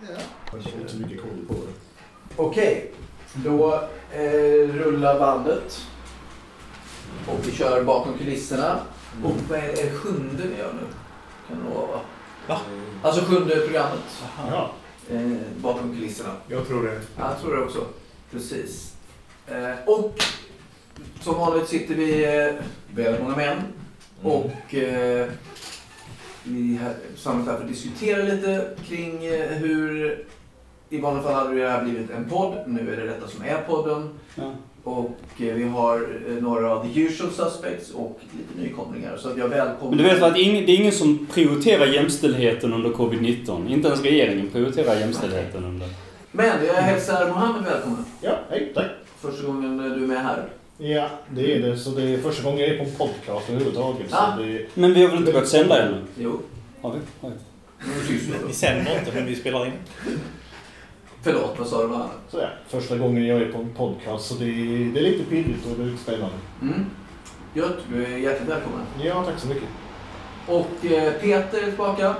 Ja. Jag har inte så mycket koll på det. Okej, då eh, rullar bandet. Och vi kör bakom kulisserna. Och vad är det, sjunde vi gör nu? Kan det vara va? Va? Alltså sjunde programmet. Ja, Eh, bakom kulisserna. jag tror det. Ja, jag tror det också. Precis. Eh, och som vanligt sitter vi eh, väldigt många män. Och eh, vi har samlat här för att diskutera lite kring eh, hur i vanliga fall hade det här blivit en podd. Nu är det detta som är podden. Ja. Och eh, vi har eh, några av the usual suspects och lite nykomlingar. Så jag välkomnar... Men du vet att det är ingen som prioriterar jämställdheten under covid-19. Inte ens regeringen prioriterar jämställdheten under... Men jag hälsar Mohammed välkommen. Ja, hej, tack. Första gången du är med här. Ja, det är det. Så det är första gången jag är på en podcast överhuvudtaget. Så det, Men vi har väl inte börjat sända ännu? Jo, Har vi? Har vi? Vi sänder inte, men vi spelar in. Förlåt, vad sa du så ja, första gången jag är på en podcast. Så det är, det är lite pirrigt och det är lite spännande. Mm. Gött, du är hjärtligt välkommen. Ja, tack så mycket. Och eh, Peter är tillbaka.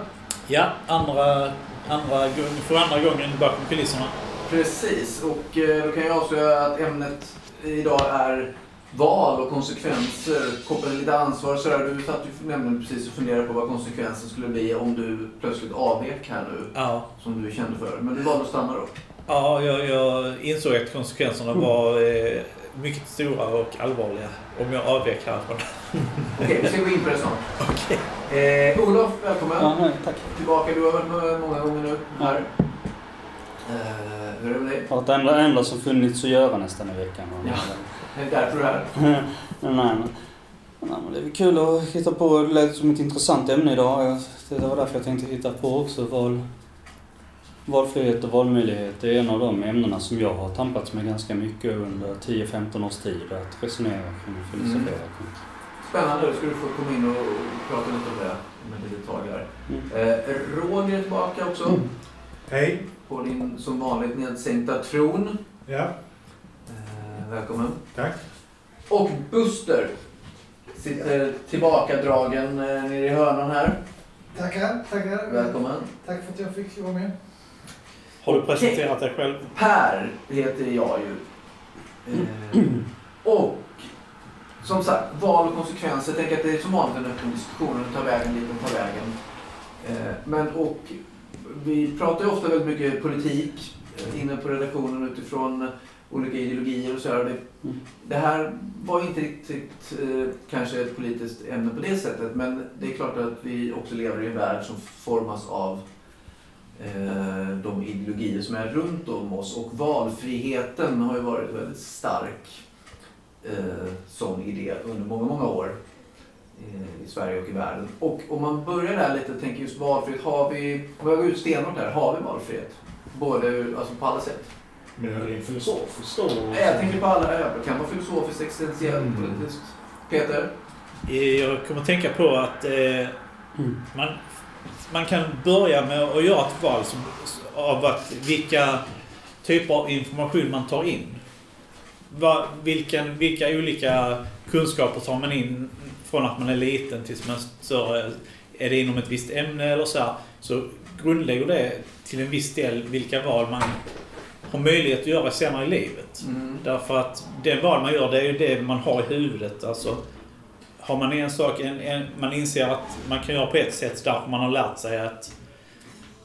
Ja, andra, andra, för andra gången bakom kulisserna. Precis, och eh, då kan jag avslöja att ämnet idag är val och konsekvenser, kopplat till lite ansvar och sådär. Du satt ju nämligen precis och funderade på vad konsekvensen skulle bli om du plötsligt avvek här nu, Ja, som du kände för. Men du valde att stanna då. ja jag, jag insåg att konsekvenserna var eh, mycket stora och allvarliga om jag avvek härifrån. Okej, vi ska gå in på det snart. Eh, Olof, välkommen. Ja, nej, tack. Tillbaka, du har varit med många gånger nu här. Eh, hur är det med dig? Har enda, enda som funnits att göra nästan i veckan. Ja. Det är därför du är här. nej, men, nej, men det är kul att hitta på. Det lät som ett intressant ämne idag. Det var därför jag tänkte hitta på också. Val, valfrihet och valmöjlighet det är en av de ämnena som jag har tampats med ganska mycket under 10-15 års tid. Att resonera kring och filosofera kring. Spännande, då ska du få komma in och prata lite om det om ett litet tag här. Mm. Eh, Roger är tillbaka också. Hej. På din som vanligt nedsänkta tron. Ja, Eh, välkommen. tack. Och Buster sitter tillbakadragen eh, nere i hörnan här. Tackar, tackar. Välkommen. Tack för att jag fick vara med. Har du presenterat dig själv? Per heter jag ju. Eh, och som sagt, val och konsekvenser. Tänker att det är som vanligt en öppen diskussion. Den tar vägen dit den tar vägen. Eh, men och vi pratar ju ofta väldigt mycket politik eh, inne på redaktionen utifrån olika ideologier och så här. Det, Mm. det här var inte riktigt eh, kanske ett politiskt ämne på det sättet. Men det är klart att vi också lever i en värld som formas av eh, de ideologier som är runt om oss. Och valfriheten har ju varit väldigt stark eh, som idé under många, många år eh, i Sverige och i världen. Och om man börjar där lite och tänker just valfrihet. Har vi, om jag går ut stenhårt här, har vi valfrihet? Både, alltså på alla sätt. Men rent filosofiskt då? Nej, Jag tänker på alla, det kan vara filosofiskt, existentiellt, Mm. politiskt. Peter? Eh, Jag kommer att tänka på att eh, Mm. man, man kan börja med att göra ett val som, av att vilka typer av information man tar in. Va, vilken, vilka olika kunskaper tar man in från att man är liten tills man är större? Är det inom ett visst ämne eller så här, Så grundlägger det till en viss del vilka val man har möjlighet att göra senare i livet. Mm. Därför att det val man gör, det är ju det man har i huvudet. Alltså, har man en sak, en, en, man inser att man kan göra på ett sätt därför man har lärt sig att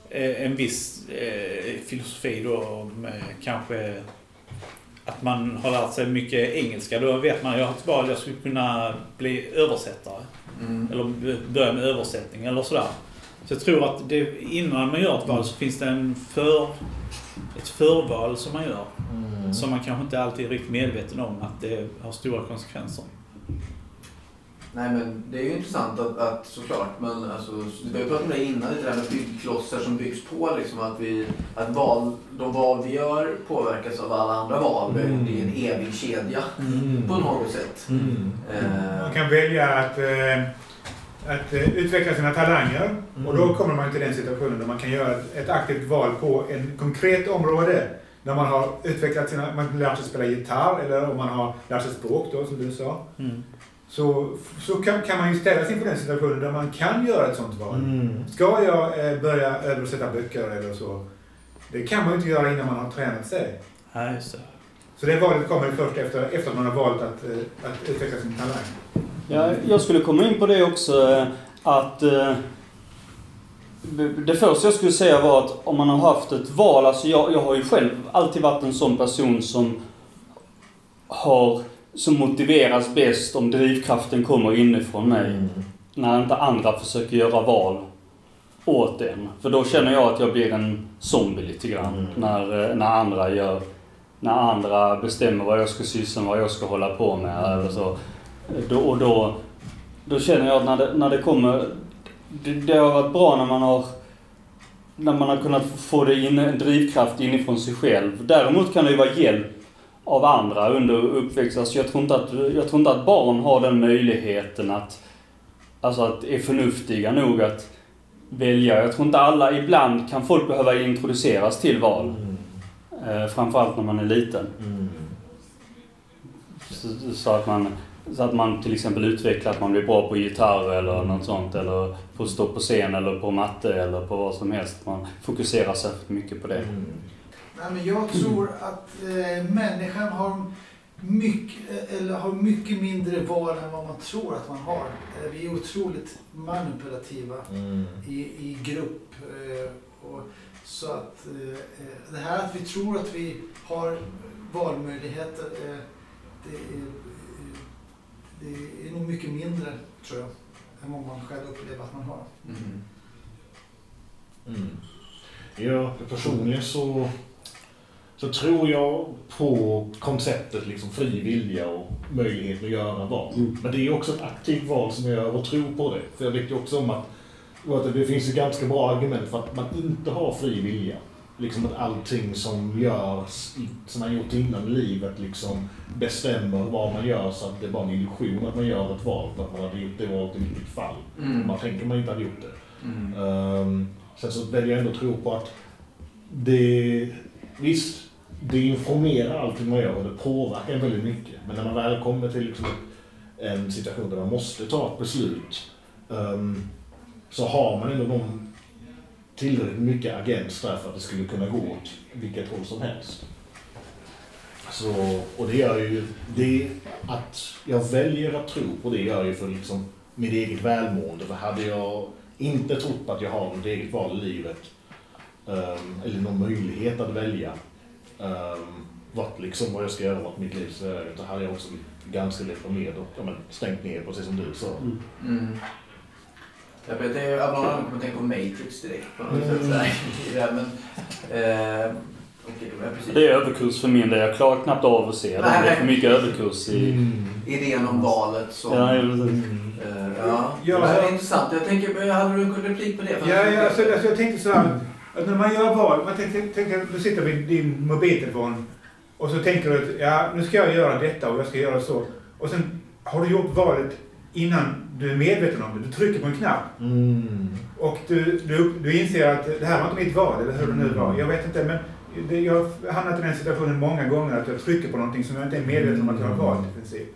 eh, en viss eh, filosofi då, med kanske att man har lärt sig mycket engelska. Då vet man, jag har ett val, jag skulle kunna bli översättare. Mm. Eller börja med översättning eller sådär. Så jag tror att det, innan man gör ett val så finns det en för, ett förval som man gör. Mm. Som man kanske inte alltid är riktigt medveten om att det har stora konsekvenser. Nej men det är ju intressant att, att såklart, men alltså, vi har ju pratat om det innan, lite det här med byggklossar som byggs på liksom, att, vi, att val, de val vi gör påverkas av alla andra val. Mm. Det är en evig kedja Mm. på något sätt. Mm. Eh, Man kan välja att, eh, att eh, utveckla sina talanger. Och då kommer man till den situationen där man kan göra ett, ett aktivt val på en konkret område. När man har utvecklat sina, man lärt sig spela gitarr eller om man har lärt sig språk då som du sa. Mm. Så, så kan, kan man ju ställas inför den situationen där man kan göra ett sånt val. Mm. Ska jag eh, börja översätta böcker eller så? Det kan man ju inte göra innan man har tränat sig. Ja, just det. Så det valet kommer först efter, efter att man har valt att, eh, att utveckla sin talang. Ja, jag skulle komma in på det också. eh, Att eh, det första jag skulle säga var att om man har haft ett val, alltså jag, jag har ju själv alltid varit en sån person som har, som motiveras bäst om drivkraften kommer inifrån mig. Mm. När inte andra försöker göra val åt en. För då känner jag att jag blir en zombie lite grann. Mm. När, eh, när andra gör, när andra bestämmer vad jag ska syssla med, vad jag ska hålla på med eller så. Då, och då, då känner jag att när det, när det kommer, det, det har varit bra när man har när man har kunnat få det in, en drivkraft inifrån sig själv. Däremot kan det ju vara hjälp av andra under uppväxten. Alltså jag, tror inte att, jag tror inte att barn har den möjligheten att, alltså att är förnuftiga nog att välja. Jag tror inte alla, ibland kan folk behöva introduceras till val. Mm. Eh, framförallt när man är liten. Mm. Så, så, att man, så att man till exempel utvecklar att man blir bra på gitarr eller något sånt. Eller på att stå på scen eller på matte eller på vad som helst. Man fokuserar särskilt mycket på det. Mm. Nej, men jag tror att eh, människan har mycket, eller har mycket mindre val än vad man tror att man har. Eh, vi är otroligt manipulativa Mm. i, i grupp. Eh, och, så att eh, det här att vi tror att vi har valmöjligheter, det, är, det är nog mycket mindre, tror jag, än vad man själv upplever att man har. Mm. Mm. Ja, personligen så, så tror jag på konceptet liksom fri vilja och möjlighet att göra val. Mm. Men det är också ett aktivt val som jag gör och tror på det. För jag vet ju också om att, att det finns ju ganska bra argument för att man inte har fri vilja. Liksom att allting som görs, som man gjort innan i livet, liksom bestämmer vad man gör så att det är bara en illusion att man gör ett val för att man hade gjort det valet i vilket fall. Mm. Man tänker man inte hade gjort det. Mm. Um, sen så väljer jag ändå tro på att det, visst, det informerar allting man gör och det påverkar en väldigt mycket. Men när man väl kommer till liksom en situation där man måste ta ett beslut um, så har man ändå någon tillräckligt mycket agens där för att det skulle kunna gå åt vilket håll som helst. Så, och det gör ju, det att jag väljer att tro på det gör ju för liksom mitt eget välmående. För hade jag inte trott på att jag har något eget val i livet, um, eller någon möjlighet att välja, um, vart liksom vad jag ska göra, vart mitt liv ska göra, så hade jag också ganska deprimerad och ja, men, stängt ner precis som du sa. Mm. Mm. Jag vet, det är, av någon anledning kommer jag tänka på Matrix direkt på något Mm. sätt. Det men, eh, men precis. Det är överkurs för min del. Jag klarar knappt av att se det. Det är för mycket överkurs i... Mm. Idén om valet som... Ja, jag vet inte. Mm. eh, ja. Ja, det är intressant. Jag tänker, hade du en replik på det? Ja, ja alltså, alltså, jag tänkte så här. Att när man gör val, man tänker, tänker, du sitter vid din mobiltelefon och så tänker du att ja, nu ska jag göra detta och jag ska göra så. Och sen har du gjort valet innan du är medveten om det. Du trycker på en knapp Mm. och du, du, du inser att det här var inte mitt val, eller hur det nu var. Jag vet inte, men det, jag har hamnat i den situationen många gånger att jag trycker på någonting som jag inte är medveten om att jag har valt i princip.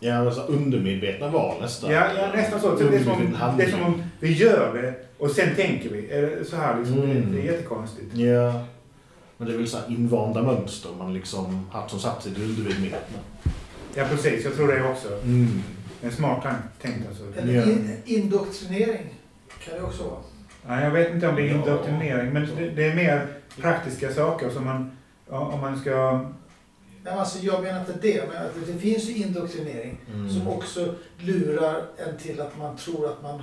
Ja, alltså undermedvetna val nästan. Ja, ja nästan så. så det, är som, det är som om vi gör det och sen tänker vi. Så här liksom. Mm. Det, är jättekonstigt. Ja. Men det är väl så här invanda mönster man liksom haft som satt sig i det undermedvetna. Ja, precis. Jag tror det också. Mm. En smart tänkt alltså. Eller Ja. in, indoktrinering kan det också vara. Ja, jag vet inte om det är indoktrinering, men det, det är mer praktiska saker som man, om man ska... Nej, alltså, jag menar inte det, men att det finns ju indoktrinering Mm. som också lurar en till att man tror att man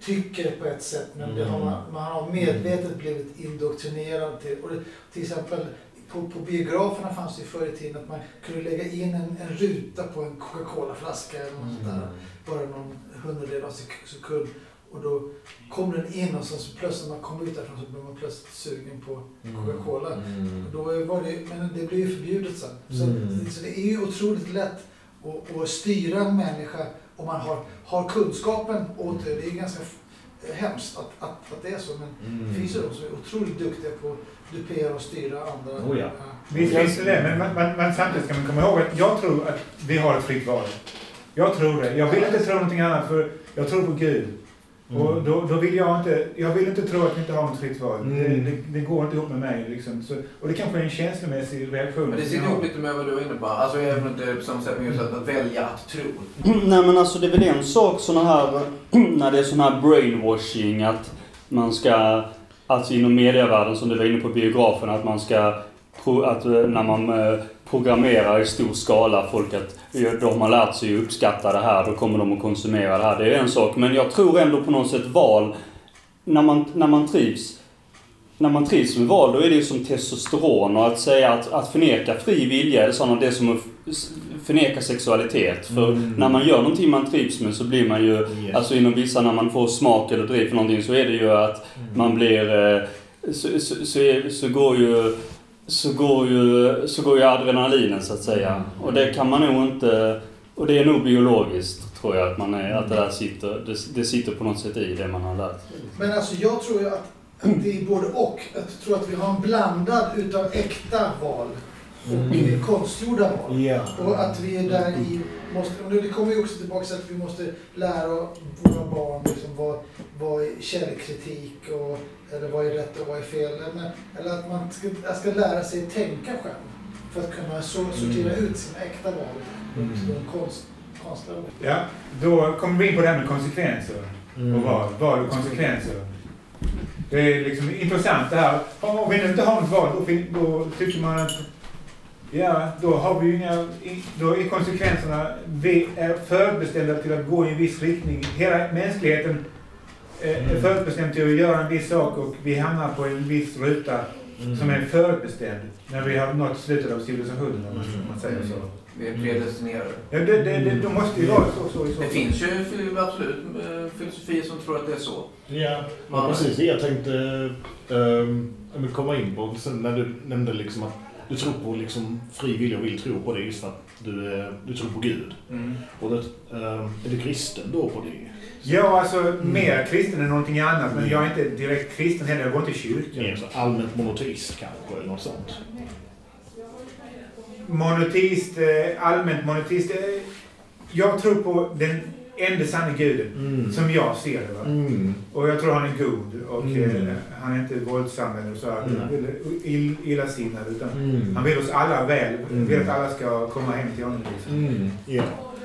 tycker på ett sätt men det har man, man har medvetet blivit indoktrinerad till. Och det, till exempel på, på biograferna fanns det ju förr i tiden att man kunde lägga in en, en ruta på en Coca-Cola-flaska eller något sånt där. Bara någon hundradel av sek- sekund. Och då kom den in och sen så plötsligt när man kom ut därifrån så blev man plötsligt sugen på Coca-Cola. Mm. Då var det, men det blev ju förbjudet sen. Så, Mm. så det är ju otroligt lätt att, att styra en människa om man har, har kunskapen åt det. Det är ju ganska hemskt att, att, att det är så. Men Mm. det finns ju de som är otroligt duktiga på att dupera och styra andra. Oh ja. Visst finns det det, men, man, man, man, samtidigt ska man komma ihåg att jag tror att vi har ett fritt val. Jag tror det. Jag vill inte tro någonting annat för jag tror på Gud. Och då, då vill jag inte, jag vill inte tro att vi inte har något fritt val. Mm. Det, det, det går inte ihop med mig. Liksom. Så, och det kanske är en känslomässig reaktion. Men det sitter ihop lite med vad du var inne på. Alltså även om det inte på samma sätt, men just att, att välja att tro. Nej men alltså det är väl en sak såna här, när det är sån här brainwashing att man ska, alltså inom medievärlden som du var inne på biografen, att man ska, att eh, när man programmerar i stor skala folk att de har lärt sig att uppskatta det här, då kommer de att konsumera det här. Det är en sak. Men jag tror ändå på något sätt val, när man, när man trivs, när man trivs med val, då är det ju som testosteron och att säga att, att förneka fri vilja är sådana det är som att förneka sexualitet. För Mm. när man gör någonting man trivs med så blir man ju, Yes. alltså inom vissa när man får smak eller driv för någonting så är det ju att man blir, eh, så, så, så, så går ju så går ju, så går ju adrenalinen så att säga. Och det kan man nog inte, och det är nog biologiskt tror jag att man är, att det där sitter, det, det sitter på något sätt i det man har lärt sig. Men alltså jag tror ju att, att det är både och. Jag tror att vi har en blandad utav äkta val och Mm. konstgjorda val. Ja. Och att vi är där i, måste, och det kommer ju också tillbaka till att vi måste lära våra barn liksom vad, vad är källkritik och eller vad är rätt och vad är fel. Men, eller att man ska, jag ska lära sig tänka själv för att kunna så, sortera Mm. ut sina äkta val Mm. de konst. Ja, då kommer vi in på det här med konsekvenser. Mm. Och val, val och konsekvenser. Det är liksom intressant det här. Om vi nu inte har något val, då, då tycker man att Ja, då har vi ju inga... i- Då är konsekvenserna... Vi är förbestämda till att gå i en viss riktning. Hela mänskligheten Mm. förbestämd till att göra en viss sak och vi hamnar på en viss ruta Mm. som är förbestämd när vi har nått slutet av civilisationen, om man- Mm. man säger så. Vi är predestinerade. Ja, det, det, det, då måste ju vara så, så så Det finns ju absolut eh, filosofier som tror att det är så. Ja, Man- ja precis jag tänkte um, komma in på. Sen när du nämnde liksom att du tror på liksom fri vilja och vill tro på det just för att du, eh, du tror på Gud. Mm. Och det, ehm, är du kristen då på det? Ja, alltså mer kristen än någonting annat. Men jag är inte direkt kristen heller. Jag går inte i kyrkan. Mer så allmänt monoteist kanske eller något sånt? Monoteist, eh, allmänt monoteist. eh, Jag tror på den enda sanna guden. Mm. Som jag ser det. Mm. Och jag tror han är god. Och Mm. eh, han är inte våldsam eller så. här, Mm. ill, illasinnad. Utan Mm. han vill oss alla väl. Mm. Vill att alla ska komma hem till honom. Liksom. Mm, ja.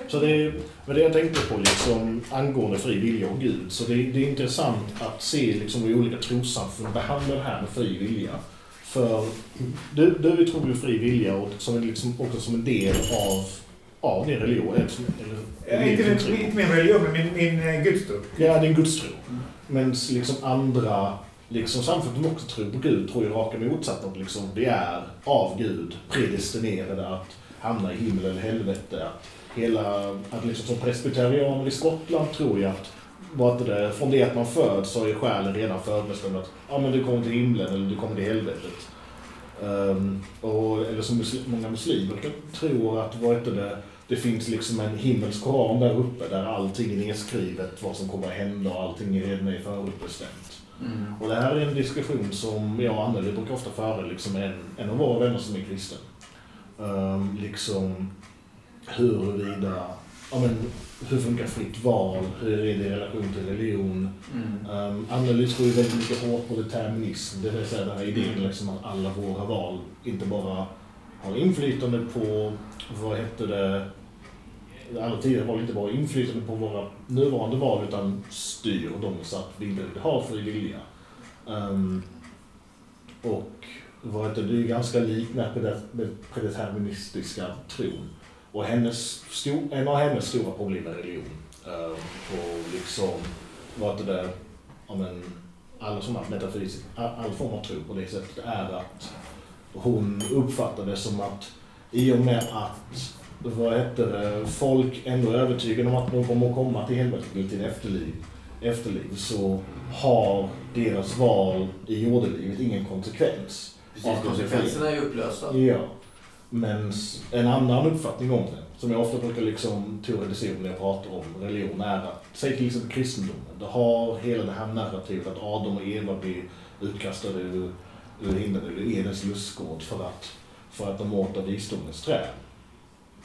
Så det, men det jag tänkte på liksom, angående fri vilja och Gud, så det, det är intressant att se liksom, hur olika trossamfund behandlar det här med fri vilja. För du, du tror ju fri vilja och som liksom, också som en del av, av din religion. Eller, eller, Eh, inte, min, inte min religion, men min, min eh, gudstro. Ja, din gudstro. Men liksom andra liksom samfund som också tror på Gud tror ju raka motsatsen. Att liksom vi är av Gud predestinerade att hamna i himmel eller helvete. Hela, att liksom som presbyterianer i Skottland tror jag att vad heter det, från det att man föds så är själen redan förbestämd att ja, men du kommer till himlen eller du kommer till helvetet. Ehm, och, eller som muslim, många muslimer tror att vad heter det, det finns liksom en himmelsk koran där uppe där allting är nedskrivet, vad som kommer att hända och allting är redan förutbestämt. Mm. Och det här är en diskussion som jag och Anneli brukar ofta föra liksom en, en av våra vänner som är kristen. Um, liksom huruvida, ja men hur funkar fritt val, hur är det i relation till religion? Mm. Um, Anneli tror ju väldigt mycket hårt på determinism, det vill säga den här idén liksom att alla våra val inte bara har inflytande på, vad heter det, alla tidigare val inte bara inflytande på våra nuvarande val utan styr dem så att vi inte har fri vilja. Um, och vad heter det, det är ju ganska likt den här predeterministiska tron. Och hennes en av hennes stora problem är religion um, och liksom, vad heter det, ja men, alla sådana metafysik, all, all form av tro på det sättet är att hon uppfattar det som att i och med att vad heter det, folk ändå är övertygade om att de kommer att komma till helvetet eller till efterliv, efterliv så har deras val i jordelivet ingen konsekvens. Precis, konsekvenserna är ju upplösta. Ja. Men en annan uppfattning om det, som jag ofta brukar liksom teoretisera när jag pratar om religion, är att, säg till exempel kristendomen, det har hela det här narrativet att Adam och Eva blir utkastade ur, ur himlen, ur Edens lustgård för att, för att de åt av visdomens träd.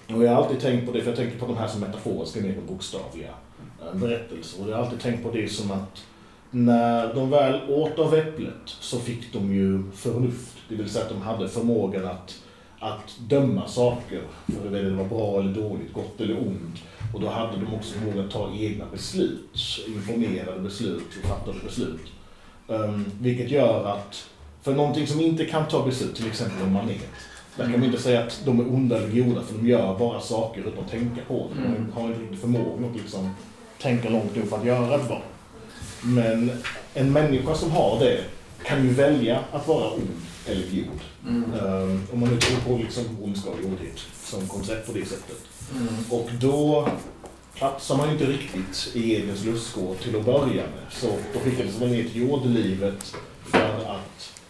Och jag har alltid tänkt på det, för jag tänker på de här som metaforiska mer än bokstavliga. Eh, berättelser. Och jag har alltid tänkt på det som att när de väl åt av äpplet så fick de ju förnuft. Det vill säga att de hade förmågan att, att döma saker. För det var bra eller dåligt, gott eller ont. Och då hade de också förmågan att ta egna beslut. Informerade beslut och fattade beslut. Um, vilket gör att för någonting som inte kan ta beslut, till exempel en manet. Där kan man inte säga att de är onda eller goda för de gör bara saker utan att tänka på det. De har inte riktigt förmågan att liksom tänka långt nog för att göra ett val. Men en människa som har det kan ju välja att vara ond eller god. Mm. Um, om man nu tror på liksom ondska och godhet som koncept på det sättet. Mm. Och då platsar man ju inte riktigt i Edens lustgård till att börja med. Så då skickades man ner till att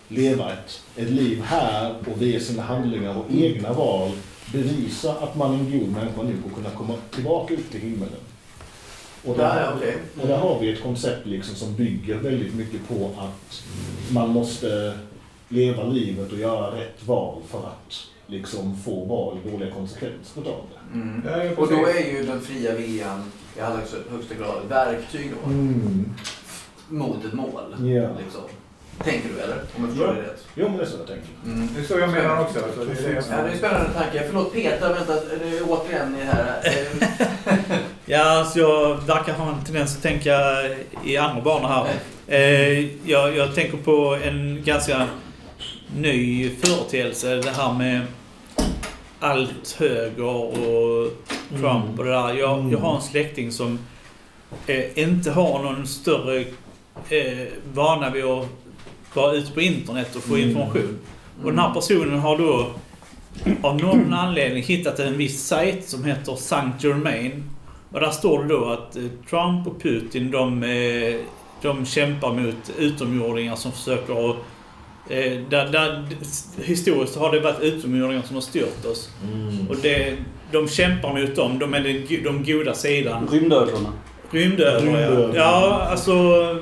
leva ett, ett liv här och via sina handlingar och egna val bevisa att man är en god människa nu och kunna komma tillbaka ut till himmelen. Och där, Ja, ja, okej. och där har vi ett koncept liksom som bygger väldigt mycket på att man måste leva livet och göra rätt val för att liksom få val dåliga konsekvenser av det. Mm. Ja, Och då är ju den fria viljan i allra högsta- högsta grad ett verktyg då, Mm. mot ett mål. Ja. Liksom. Tänker du eller? Om jag förstår Ja. dig rätt? Jo, men det är så jag tänker. Mm. Det är så jag menar också. Alltså, det är det jag Ja, det är spännande tanke. Förlåt Peter, vänta, det är återigen ni här. Ja, alltså jag verkar ha en tendens att tänka i andra banor här. Eh, jag, jag tänker på en ganska ny företeelse. Det här med allt höger och Trump och det där. Jag, jag har en släkting som eh, inte har någon större eh, vana vid att vara ute på internet och få Mm. information. Och den här personen har då av någon anledning hittat en viss sajt som heter Saint Germain. Och där står det då att eh, Trump och Putin de, eh, de kämpar mot utomjordingar som försöker att... Eh, där, där, historiskt har det varit utomjordingar som har styrt oss. Mm. Och det, de kämpar mot dem. De är den, de goda sidan. Rymdödlorna. Rymdödlor, ja. Ja, alltså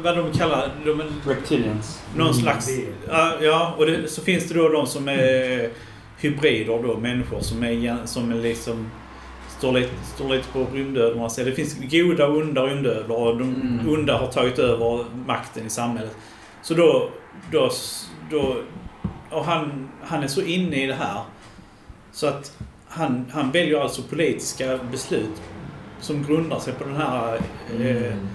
vad de kallar... De Reptilians. någon Mm. slags... Ja, Ja, och det, så finns det då de som är hybrider då, människor som är, som är liksom... Står lite, står lite på rymdödlorna. Så det finns goda och onda rymdödlor och de Mm. onda har tagit över makten i samhället. Så då... då, då och han, han är så inne i det här. Så att han, han väljer alltså politiska beslut som grundar sig på den här eh, Mm.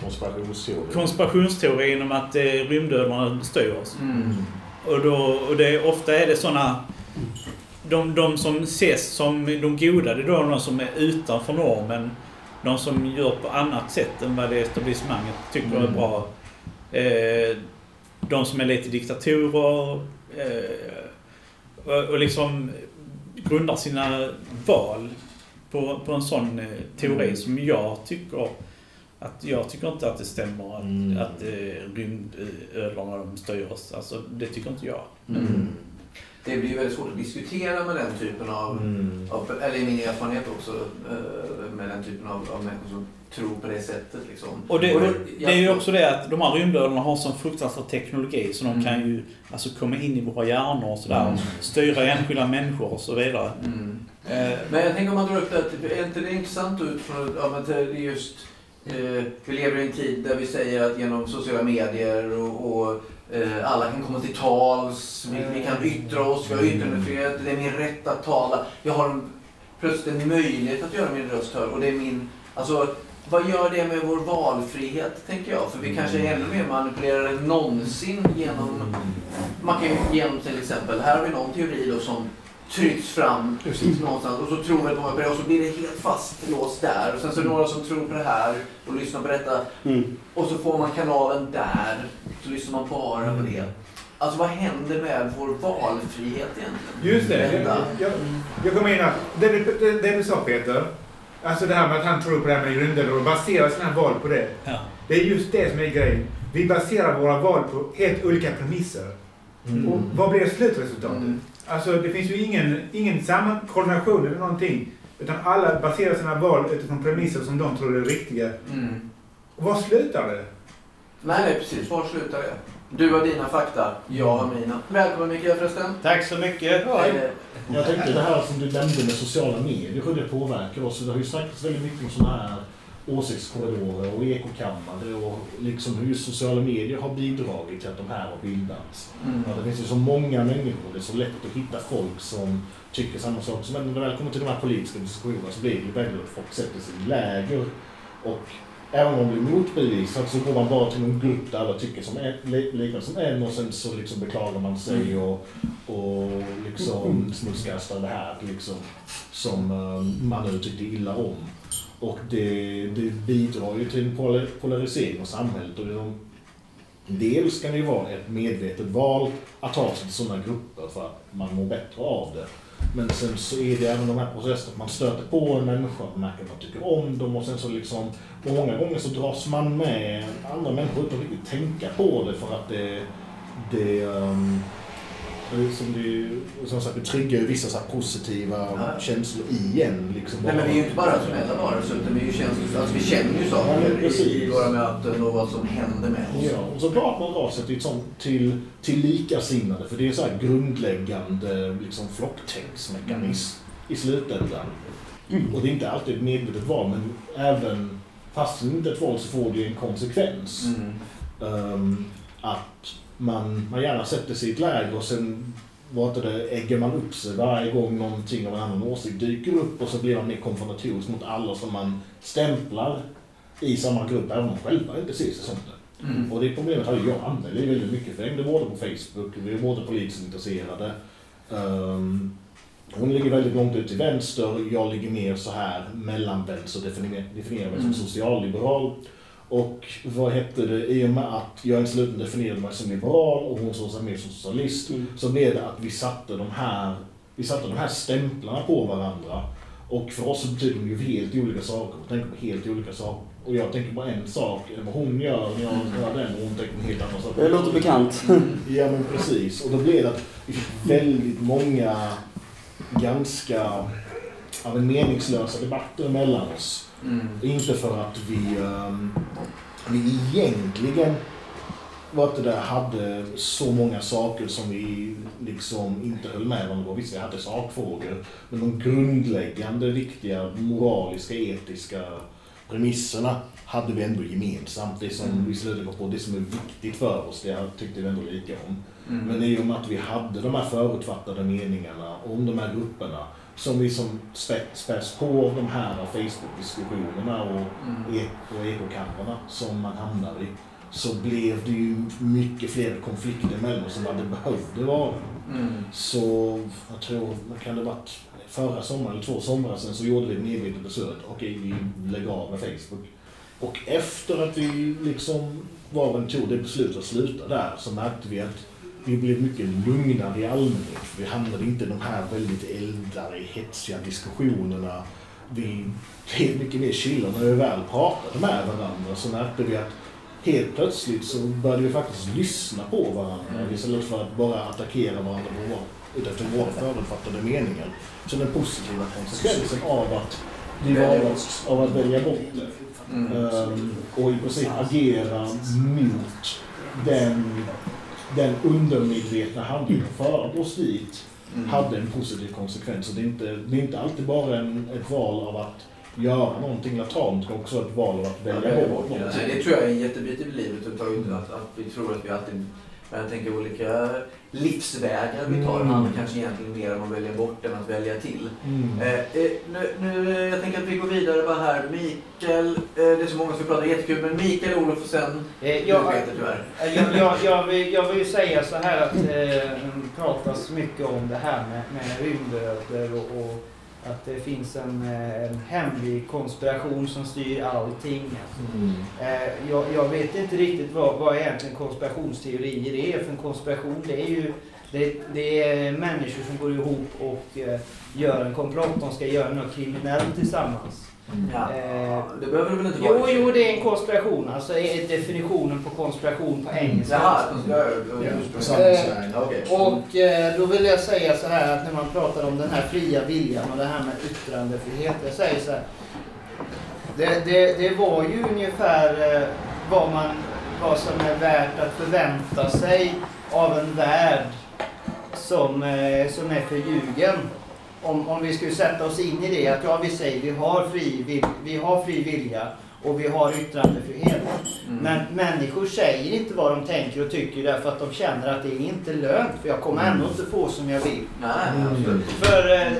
Konspirationsteori. konspirationsteorin om att eh, rymdödlorna styr oss. Mm. Och, då, och det, ofta är det såna... De, de som ses som de goda, det är då de som är utanför normen. De som gör på annat sätt än vad det etablissemanget tycker är Mm. bra. Eh, de som är lite diktatorer. Eh, och, och liksom grundar sina val på, på en sån eh, teori Mm. som jag tycker att jag tycker inte att det stämmer att, Mm. att eh, rymdödlorna de styr oss. Alltså, det tycker inte jag. Mm. Det blir väldigt svårt att diskutera med den typen av, Mm. av eller i min erfarenhet också, eh, med den typen av, av människor som tror på det sättet. Liksom. Och det, Och det- det är ju också det att de här rymdödlorna har sån fruktansvärd teknologi så de Mm. kan ju alltså komma in i våra hjärnor och sådär. Mm. Styra enskilda människor och så vidare. Mm. Eh, Men jag tänker om man drar upp det, att är inte det intressant utifrån ja, men det är just eh, vi lever i en tid där vi säger att genom sociala medier och, och eh, alla kan komma till tals, vi, vi kan yttra oss, vi har yttrandefrihet, det är min rätt att tala. Jag har en, plötsligt en möjlighet att göra min röst hörd och det är min, alltså vad gör det med vår valfrihet, tänker jag? För vi kanske är ännu mer manipulerade än någonsin genom man kan ju genom till exempel, här har vi någon teori då som trycks fram Precis. någonstans och så tror många på det och så blir det helt fastlåst där. Och sen så är det några som tror på det här och lyssnar på detta Mm. och så får man kanalen där så lyssnar man bara på det. Alltså vad händer med vår valfrihet egentligen? Just det. Jag, jag, jag kommer in här. Det, du- det, det du sa Peter. Alltså det här med att han tror på det här med rymdödlor och baserar sina val på det. ja. Det är just det som är grejen. Vi baserar våra val på helt olika premisser. Mm. Och vad blir slutresultatet? Mm. Alltså det finns ju ingen, ingen samman koordination eller någonting. Utan alla baserar sina val utifrån premisser som de tror är riktiga. Mm. Och var slutar det? Nej, nej precis. Var slutar det? Du har dina fakta, jag har mina. Välkommen Mikael förresten. Tack så mycket. Eh, Jag tänkte det här som du nämnde med sociala medier, hur det påverkar oss. Det har ju snackats väldigt mycket om sådana här åsiktskorridorer och ekokammare och liksom hur sociala medier har bidragit till att de här har bildats. Mm. Ja, det finns ju så många människor, det är så lätt att hitta folk som tycker samma sak. Så när det väl kommer till de här politiska diskussionerna så blir det ju väldigt att folk sätter sig i läger. Och även om man blir motbevisad så går man bara till en grupp där alla tycker som en, som en och sen så liksom beklagar man sig och, och liksom smutskastar det här liksom, som eh, man nu tyckte illa om. Och det, det bidrar ju till en polarisering av samhället. Och det, dels kan det ju vara ett medvetet val att ta sig till sådana grupper för att man mår bättre av det. Men sen så är det även de här processerna att man stöter på en människa, man märker att man tycker om dem och sen så liksom, och många gånger så dras man med andra människor utan att riktigt tänka på det för att det, det, um, som det, som sagt, det triggar ju vissa så här positiva Ja. känslor i en. Liksom Nej, men vi är ju inte bara rationella varelser utan vi, är ju känslos- alltså, vi känner ju Ja, saker precis. i, våra möten och vad som händer med oss. Ja, och så bra att man drar sig till, sånt- till, till likasinnade, för det är så här grundläggande liksom, flocktänksmekanism i slutändan. Och det är inte alltid ett medvetet val, men även fast det inte är ett val så får det ju en konsekvens. Mm. Ehm, att man, man gärna sätter sig i ett läger och sen vad heter det, äggar man upp sig varje gång någonting av en annan åsikt dyker upp och så blir man mer konfrontatorisk mot alla som man stämplar i samma grupp, även om man själva inte ser sig som det. Mm. Och det problemet har ju jag använt väldigt mycket, för jag hängde både på Facebook, vi är båda politiskt intresserade. Um, hon ligger väldigt långt ut till vänster, jag ligger mer så här mellanvänster, definierar, definierar mig som Mm. socialliberal. Och vad hette det, i och med att jag i slutändan definierade mig som liberal och hon såg sig mer som socialist, Mm. så blev det att vi satte de här, vi satte de här stämplarna på varandra. Och för oss så betyder de ju helt olika saker, vi tänker på helt olika saker. Och jag tänker på en sak, än vad hon gör när jag gör den, och hon tänker på en helt annan sak. Det låter bekant. Ja men precis. Och då blev det att vi fick väldigt många ganska ja, men meningslösa debatter mellan oss. Mm. Inte för att vi, ehm, vi egentligen det där, hade så många saker som vi liksom inte höll med om. Visst, vi hade sakfrågor. Men de grundläggande, viktiga, moraliska, etiska premisserna hade vi ändå gemensamt. Det som Mm. vi slutade på, det som är viktigt för oss, det tyckte vi ändå lika om. Mm. Men i och med att vi hade de här förutfattade meningarna om de här grupperna som vi som spä- späs på de här Facebook-diskussionerna och, Mm. och ekokamrarna som man hamnar i så blev det ju mycket fler konflikter mellan oss än vad det behövde vara. Mm. Så jag tror, kan det varit, förra sommaren eller två somrar sedan så gjorde vi ett medvetet beslut. Okej, vi lägger av med Facebook. Och efter att vi liksom var och en tog det beslutet att sluta där så märkte vi att vi blev mycket lugnare i allmänhet. Vi hamnade inte i de här väldigt eldare, hetsiga diskussionerna. Vi blev mycket mer chilla när vi väl pratade med varandra så märkte vi att helt plötsligt så började vi faktiskt lyssna på varandra Mm. istället för att bara attackera varandra på utefter våra förutfattade meningar. Så den positiva konsekvensen av att vi valde av att välja bort det Mm. Ehm, och i princip agera mot den, den undermedvetna handlingen för oss dit hade en positiv konsekvens. Och det, är inte, det är inte alltid bara en, ett val av att göra någonting det är också ett val av att välja bort någonting. nej, det tror jag är en jättebit i livet. Att, att vi tror att vi alltid... Jag tänker olika livsvägar vi tar Mm. handlar kanske egentligen mer om att välja bort än att välja till. Mm. Eh, eh, nu, nu, eh, jag tänker att vi går vidare bara här. Mikael, eh, det är så många som pratar jättekul, men Mikael, Olof och sen Eh, du jag, Peter tyvärr. jag, jag, jag, vill, jag vill ju säga så här att det pratas mycket om det här med, med rymdödlor och, och att det finns en, eh, en hemlig konspiration som styr allting. Mm. Eh, jag, jag vet inte riktigt vad, vad egentligen konspirationsteorier är. För en konspiration det är ju det, det är människor som går ihop och eh, gör en komplott. De ska göra något kriminellt tillsammans. Ja, Eh, det behöver det väl inte vara? Jo, jo, det är en konspiration. Alltså är definitionen på konspiration på engelska. Jaha, ja, ja, Ja, ja. Ja, okej. Och eh, då vill jag säga så här att när man pratar om den här fria viljan och det här med yttrandefrihet. Jag säger så här. Det, det, det var ju ungefär eh, vad, man, vad som är värt att förvänta sig av en värld som, eh, som är förljugen. Om, om vi skulle sätta oss in i det att ja, vi säger vi har fri, vi har fri vilja och vi har yttrandefrihet. Mm. Men människor säger inte vad de tänker och tycker därför att de känner att det är inte lönt. För jag kommer ändå inte få som jag vill. Nej, absolut. För eh,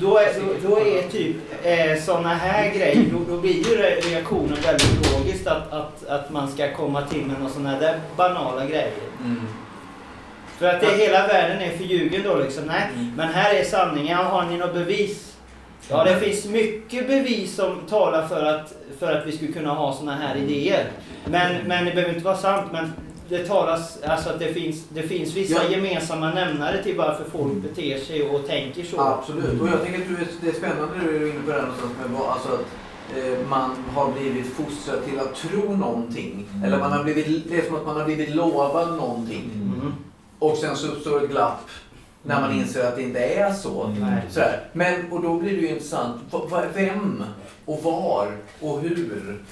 då är, då, då är typ eh, sådana här grejer, då, då blir ju re- reaktionen väldigt logiskt att, att, att man ska komma till med några sådana där banala grejer. Mm. För att det, hela världen är förljugen då liksom. Nej, Mm. men här är sanningen. Har ni något bevis? Ja, det finns mycket bevis som talar för att, för att vi skulle kunna ha sådana här idéer. Men, men det behöver inte vara sant. Men det talas, alltså att det finns, det finns vissa Ja. gemensamma nämnare till varför folk beter sig och tänker så. Absolut. Och jag tänker att det är spännande du är inne på det här någonstans med vad, alltså att eh, man har blivit fostrad till att tro någonting. Eller man har blivit, det är som att man har blivit lovad någonting. Mm. Och sen så uppstår ett glapp när man inser att det inte är så. Mm. Men, och då blir det ju intressant. Vem och var och hur?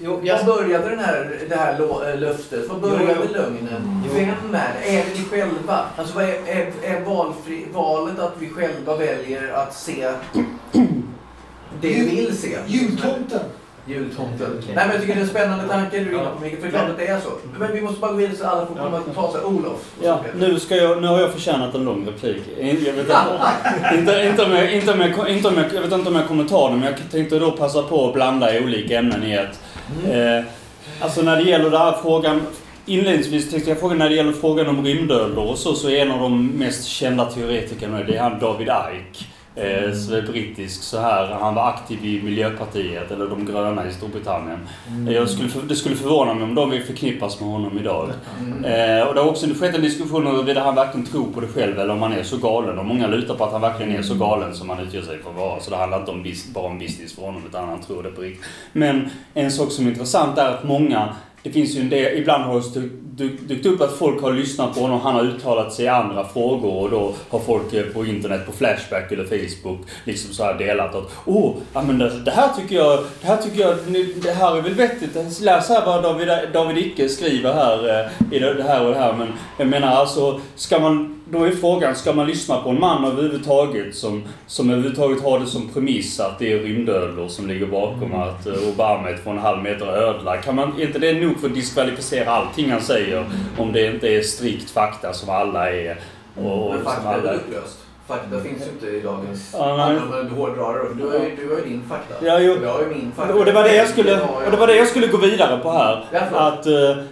Jo, jag, Var började den här, det här äh, löftet? Var började Jo, jo. lögnen? Jo. Vem är det? Är det vi själva? Alltså vad är, är, är valfri, valet att vi själva väljer att se det vi vill se? Jultomten. Jultomten. Nej men jag tycker det är en spännande tanke du är inne på Mikael, för klart att det är så. Men vi måste bara gå vidare så alla får komma och ta sig. Olof. Ja, nu, ska jag, nu har jag förtjänat en lång replik. Jag vet inte, inte, inte, om jag, inte, om jag, inte om jag, jag vet inte om jag kommer ta den, men jag tänkte då passa på att blanda i olika ämnen i ett. Eh, alltså när det gäller den här frågan, inledningsvis tänkte jag fråga när det gäller frågan om rymdödlor och så, så är en av de mest kända teoretikerna, det är han David Icke. Eh, som är brittisk så här. Han var aktiv i Miljöpartiet, eller de gröna i Storbritannien. Jag skulle, det skulle förvåna mig om de vill förknippas med honom idag. Mm. Eh, och det har också skett en diskussion om huruvida han verkligen tror på det själv eller om han är så galen. Och många lutar på att han verkligen är så galen som han utger sig för att vara. Så det handlar inte om bara om business för honom utan han tror det på riktigt. Men en sak som är intressant är att många det finns ju en del, ibland har det dykt upp att folk har lyssnat på honom, han har uttalat sig i andra frågor och då har folk eh, på internet, på Flashback eller Facebook liksom så här delat att Åh, ja men det, det här tycker jag, det här tycker jag, det här är väl vettigt. Läs här vad David, David Icke skriver här eh, i det här och det här. Men jag menar alltså, ska man, då är frågan, ska man lyssna på en man överhuvudtaget som, som överhuvudtaget har det som premiss att det är rymdödlor som ligger bakom att eh, Obama är två och en halv meter ödla? Kan man, är inte det nog för att diskvalificera allting han säger om det inte är strikt fakta som alla är? Och, Men fakta alla är. upplöst? Fakta finns ju inte i dagens... Ja, nej. Om du hårdrar det. Du har ju du har ju din fakta. Ja, jo. Jag har ju min fakta. Och det var det jag skulle, och det var det jag skulle gå vidare på här. Förlåt. Att eh,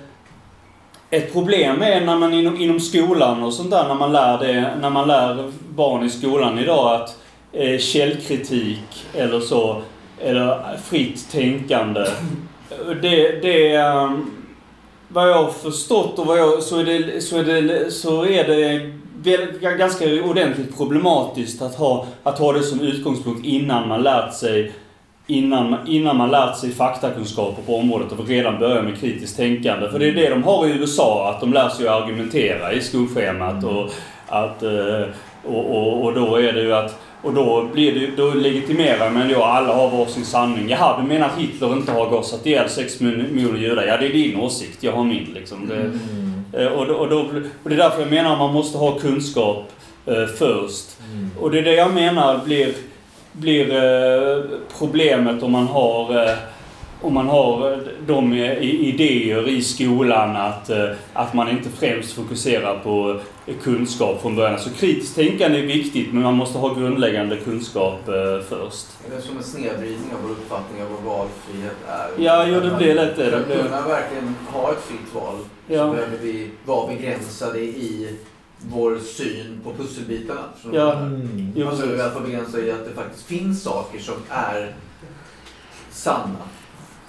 ett problem är när man inom, inom skolan och sånt där, när man lär det, när man lär barn i skolan idag att eh, källkritik eller så, eller fritt tänkande. Det, det ehm, vad jag har förstått och vad jag, så är det, så är det, så är det ganska ordentligt problematiskt att ha, att ha det som utgångspunkt innan man lärt sig Innan, man- innan man lärt sig faktakunskaper på området och redan börja med kritiskt tänkande. För det är det de har i USA, att de lär sig att argumentera i skolschemat. Och, att, eh, och, och, och då är det ju att och då, blir det, då legitimerar man ju alla har varsin sanning. Jaha, du menar att Hitler inte har gossat ihjäl sex miljoner judar? Ja, det är din åsikt. Jag har min liksom. Det, Eh, Och, då, och, då, och det är därför jag menar att man måste ha kunskap eh, först. Och det är det jag menar blir, blir eh, problemet om man har eh, om man har eh, de idéer i skolan att, eh, att man inte främst fokuserar på eh, kunskap från början. Så kritiskt tänkande är viktigt men man måste ha grundläggande kunskap först. Det är som en snedvridning av vår uppfattning av vad valfrihet är. Ja, jo, det blir lätt det. För att kunna verkligen ha ett fritt val så Ja. behöver vi vara begränsade i vår syn på pusselbitarna. Ja. Mm. Behöver i alla fall begränsa i att det faktiskt finns saker som är sanna.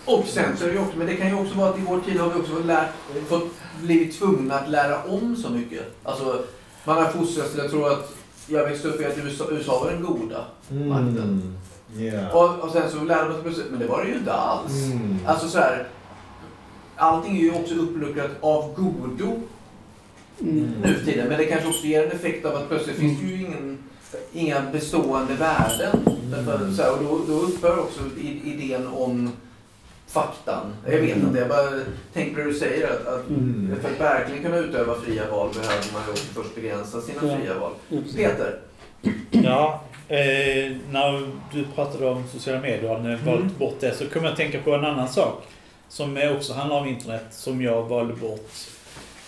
Och sen så är det ju också, men det kan ju också vara att i vår tid har vi också lärt, fått, blivit tvungna att lära om så mycket. Alltså, man har fostrats till att tro att jag växte upp i att USA, USA var den goda makten. Ja. Och, och sen så lärde man sig men det var det ju inte alls. Mm. Alltså så här, allting är ju också uppluckrat av godo Mm. nu för tiden. Men det kanske också ger en effekt av att plötsligt finns det ju ingen, inga bestående värden. Därför, så här, och då, då upphör också idén om faktan. Jag vet inte, jag bara tänker på det du säger att, att Mm. för att verkligen kunna utöva fria val behöver man ju också först begränsa sina Ja. fria val. Peter, Ja, Eh, när du pratade om sociala medier och Mm. valt bort det så kom jag att tänka på en annan sak. Som är också handlar om internet som jag valde bort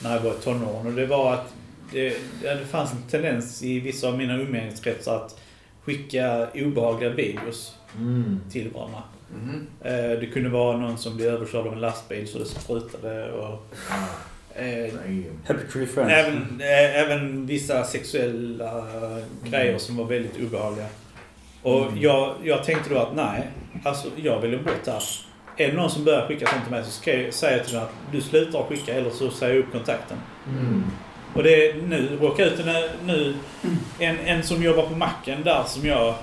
när jag var i tonåren. Och det var att det, det fanns en tendens i vissa av mina umgängeskretsar att skicka obehagliga videos Mm. till varandra. Eh, det kunde vara någon som blev överkörd av en lastbil så det sprutade. Och, eh, Nej. Happy Friends. Även, eh, även vissa sexuella grejer som var väldigt obehagliga. Och Mm. jag, jag tänkte då att nej, alltså jag vill bort det här. Är det någon som börjar skicka sånt till mig så ska jag säga till den att du slutar skicka eller så säger jag upp kontakten. Mm. Och det är nu, råkar ut nu, nu en, en som jobbar på macken där som jag...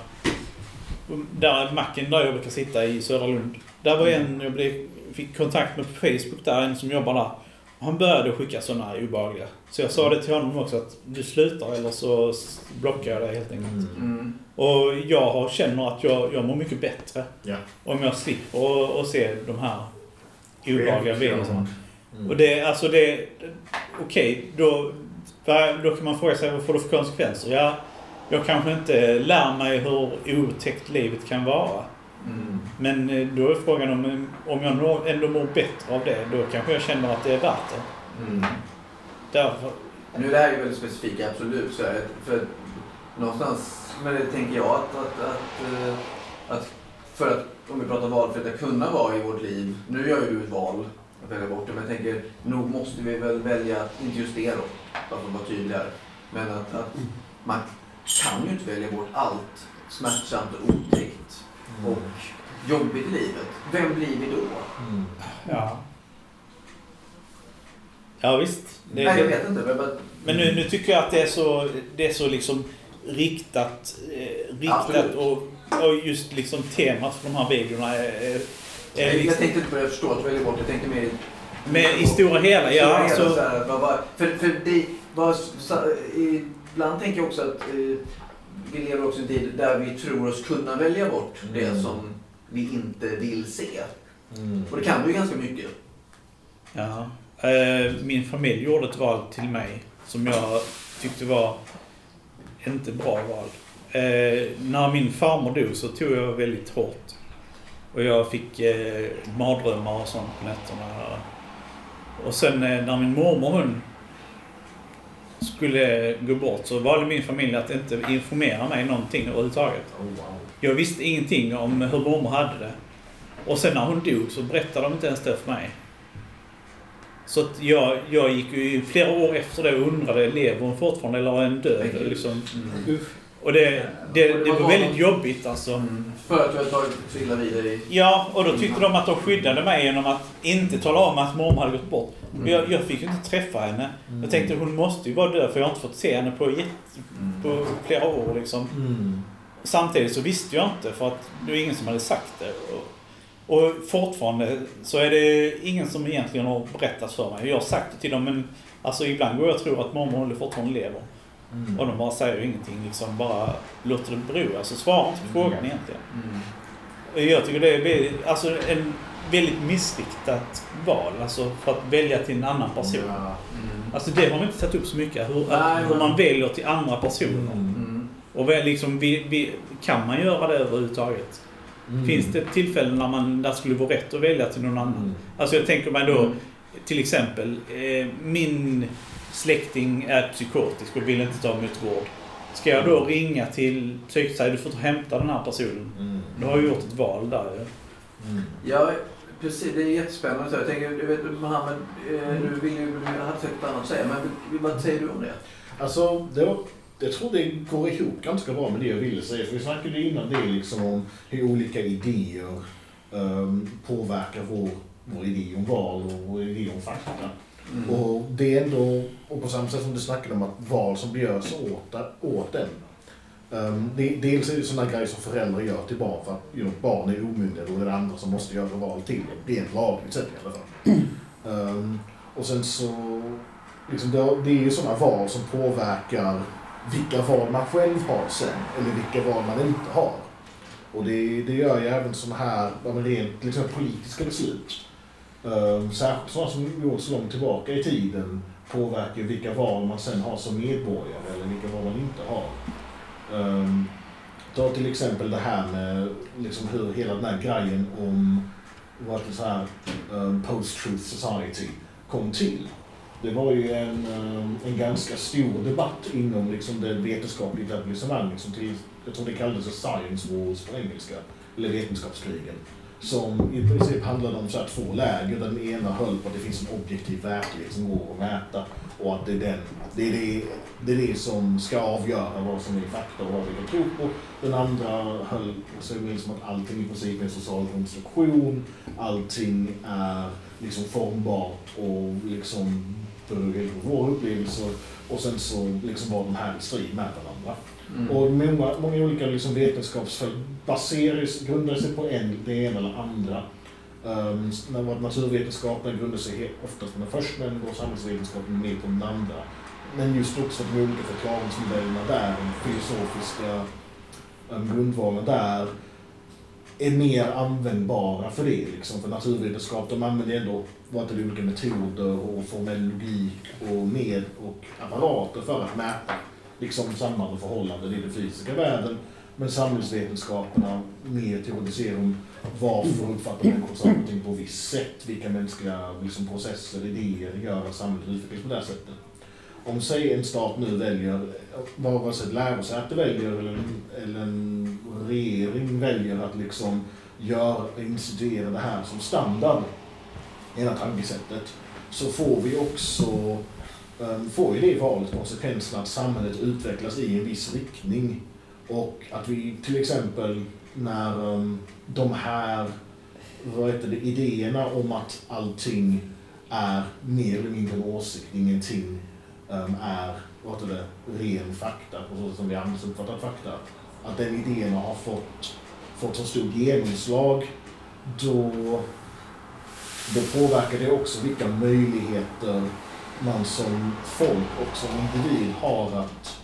Där macken där jag brukar sitta i Södra Lund. Där var en jag blev, fick kontakt med på Facebook där, en som jobbar där. Han började skicka sådana obehagliga. Så jag sa det till honom också att du slutar eller så blockar jag dig helt enkelt. Mm. Och jag har, känner att jag, jag mår mycket bättre Ja. om jag slipper att- att se de här obehagliga videorna. Mm. Och det, alltså det... Okej, då, vad- då kan man fråga sig vad får det för konsekvenser? Ja, jag kanske inte lär mig hur otäckt livet kan vara. Mm. Men eh, då är frågan om, om jag ändå mår bättre av det, då kanske jag känner att det är värt det. Mm. Därför, Nu är det här ju väldigt specifikt, absolut. Så här, för någonstans, men det tänker jag att, att, att, eh, att för att, om vi pratar valfrihet, att kunna vara i vårt liv. Nu gör ju du ett val att välja bort det, men jag tänker nog måste vi väl välja, inte just det då, för att vara tydligare, men att, att man kan ju inte välja bort allt smärtsamt och otäckt och jobbigt i livet. Vem blir vi då? Mm. ja. Ja visst. Det, Nej, jag vet inte. Men, bara- Men nu, nu tycker jag att det är så, det är så liksom riktat, eh, riktat och, och just liksom temat för de här videorna är, är, är jag liksom, tänkte inte på det, jag förstår att väljer bort. Jag tänkte mer i med, i stora hela. Ja, så här, för, för det, vad, så, ibland tänker jag också att eh, vi lever också i en tid där vi tror oss kunna välja bort det Mm. som vi inte vill se. Mm. Och det kan du ju ganska mycket. ja. Eh, min familj gjorde ett val till mig som jag tyckte var inte bra val. Eh, när min farmor dog så tog jag väldigt hårt. Och jag fick eh, mardrömmar och sånt på nätterna. Och sen när min mormor hon skulle gå bort så valde min familj att inte informera mig någonting överhuvudtaget. Oh, wow. Jag visste ingenting om hur mormor hade det. Och sen när hon dog så berättade de inte ens det för mig. Så att jag, jag gick ju i flera år efter det och undrade, lever hon fortfarande eller är hon död? Liksom. Och det, det, det var väldigt jobbigt alltså. Mm. För att du har tagit så illa vid dig. Ja, och då tyckte de att de skyddade mig genom att inte tala om att mormor hade gått bort. Mm. Men jag, jag fick ju inte träffa henne. Jag tänkte hon måste ju vara död för jag har inte fått se henne på, på flera år liksom. Mm. Samtidigt så visste jag inte för att det var ingen som hade sagt det. Och, och fortfarande så är det ingen som egentligen har berättat för mig. Jag har sagt det till dem men alltså ibland går jag och tror att mormor fortfarande lever. Mm. Och de bara säger ingenting liksom. Bara låter det bero. Alltså svarar inte på frågan egentligen. Mm. Jag tycker det är alltså en väldigt missriktat val. Alltså för att välja till en annan person. Mm. Alltså det har vi inte tagit upp så mycket. Hur, Nej, hur man väljer till andra personer. Mm. Mm. Och liksom, vi, vi, kan man göra det överhuvudtaget? Mm. Finns det tillfällen när man där skulle vara rätt att välja till någon annan? Mm. Alltså jag tänker mig då Mm. till exempel eh, min släkting är psykotisk och vill inte ta emot vård. Ska jag då ringa till psyk och säga du får ta hämta den här personen? Mm. Då har jag gjort ett val där ju. Mm. Ja, precis. Det är jättespännande. Så Jag tänker, du vet Mohammed, eh, Mm. du vill ju, du hade säkert annat att säga, men vad säger du om det? Alltså, det var, jag tror det går ihop ganska bra med det jag ville säga. För vi snackade innan det liksom om hur olika idéer um, påverkar vår, vår idé om val och vår idé om fakta. Mm. Och det är ändå, och på samma sätt som du snackade om att val som görs åt, åt den. Um, det, dels är det sådana grejer som föräldrar gör till barn för att you know, barn är omyndiga och det är det andra som måste göra val till dem. Rent lagligt sett i alla fall. Um, och sen så, liksom det, är ju sådana val som påverkar vilka val man själv har sen, eller vilka val man inte har. Och det, det gör ju även sådana här, rent liksom, politiska beslut. Ehm, särskilt sådana som går så långt tillbaka i tiden påverkar ju vilka val man sen har som medborgare eller vilka val man inte har. Ehm, ta till exempel det här med liksom hur hela den här grejen om vad det så här, post-truth society kom till. Det var ju en, ehm, en ganska stor debatt inom liksom, det vetenskapliga etablissemanget som till, jag tror det kallades för science wars på engelska, eller vetenskapskrigen. Som i princip handlade om så här två läger, där den ena höll på att det finns en objektiv verklighet som går att mäta och att det är, den, det, är det, det är det som ska avgöra vad som är fakta och vad vi kan tro på. Den andra höll så liksom att allting i princip är en social konstruktion, allting är liksom formbart och liksom beror på våra upplevelser och sen så liksom var de här i strid med varandra. Mm. Och många, många olika liksom vetenskapsfält baseras, grundar sig på en, det ena eller andra. Um, när naturvetenskapen grundar sig oftast på den första och samhällsvetenskapen mer på den andra. Men just också de olika förklaringsmodellerna där, de filosofiska um, grundvalen där, är mer användbara för det. Liksom. För naturvetenskap, de använder ändå vad olika metoder och formell logik och med och apparater för att mäta liksom samband och förhållanden i den fysiska världen. Men samhällsvetenskaperna mer teoretiserar om varför uppfattar människor saker och ting på visst sätt. Vilka mänskliga liksom, processer, idéer gör att samhället utvecklas på det här sättet. Om säg en stat nu väljer, vare sig ett lärosäte väljer eller en, eller en regering väljer att liksom gör, instituera det här som standard, ena tankesättet, så får vi också ehm, får ju det i valet konsekvensen att samhället utvecklas i en viss riktning. Och att vi till exempel när ehm, de här vad heter det, idéerna om att allting är mer eller mindre en åsikt, ingenting är vad det, ren fakta, på så sätt som vi annars uppfattar fakta. Att den idéerna har fått, fått så stort genomslag, då, då påverkar det också vilka möjligheter man som folk och som individ har att,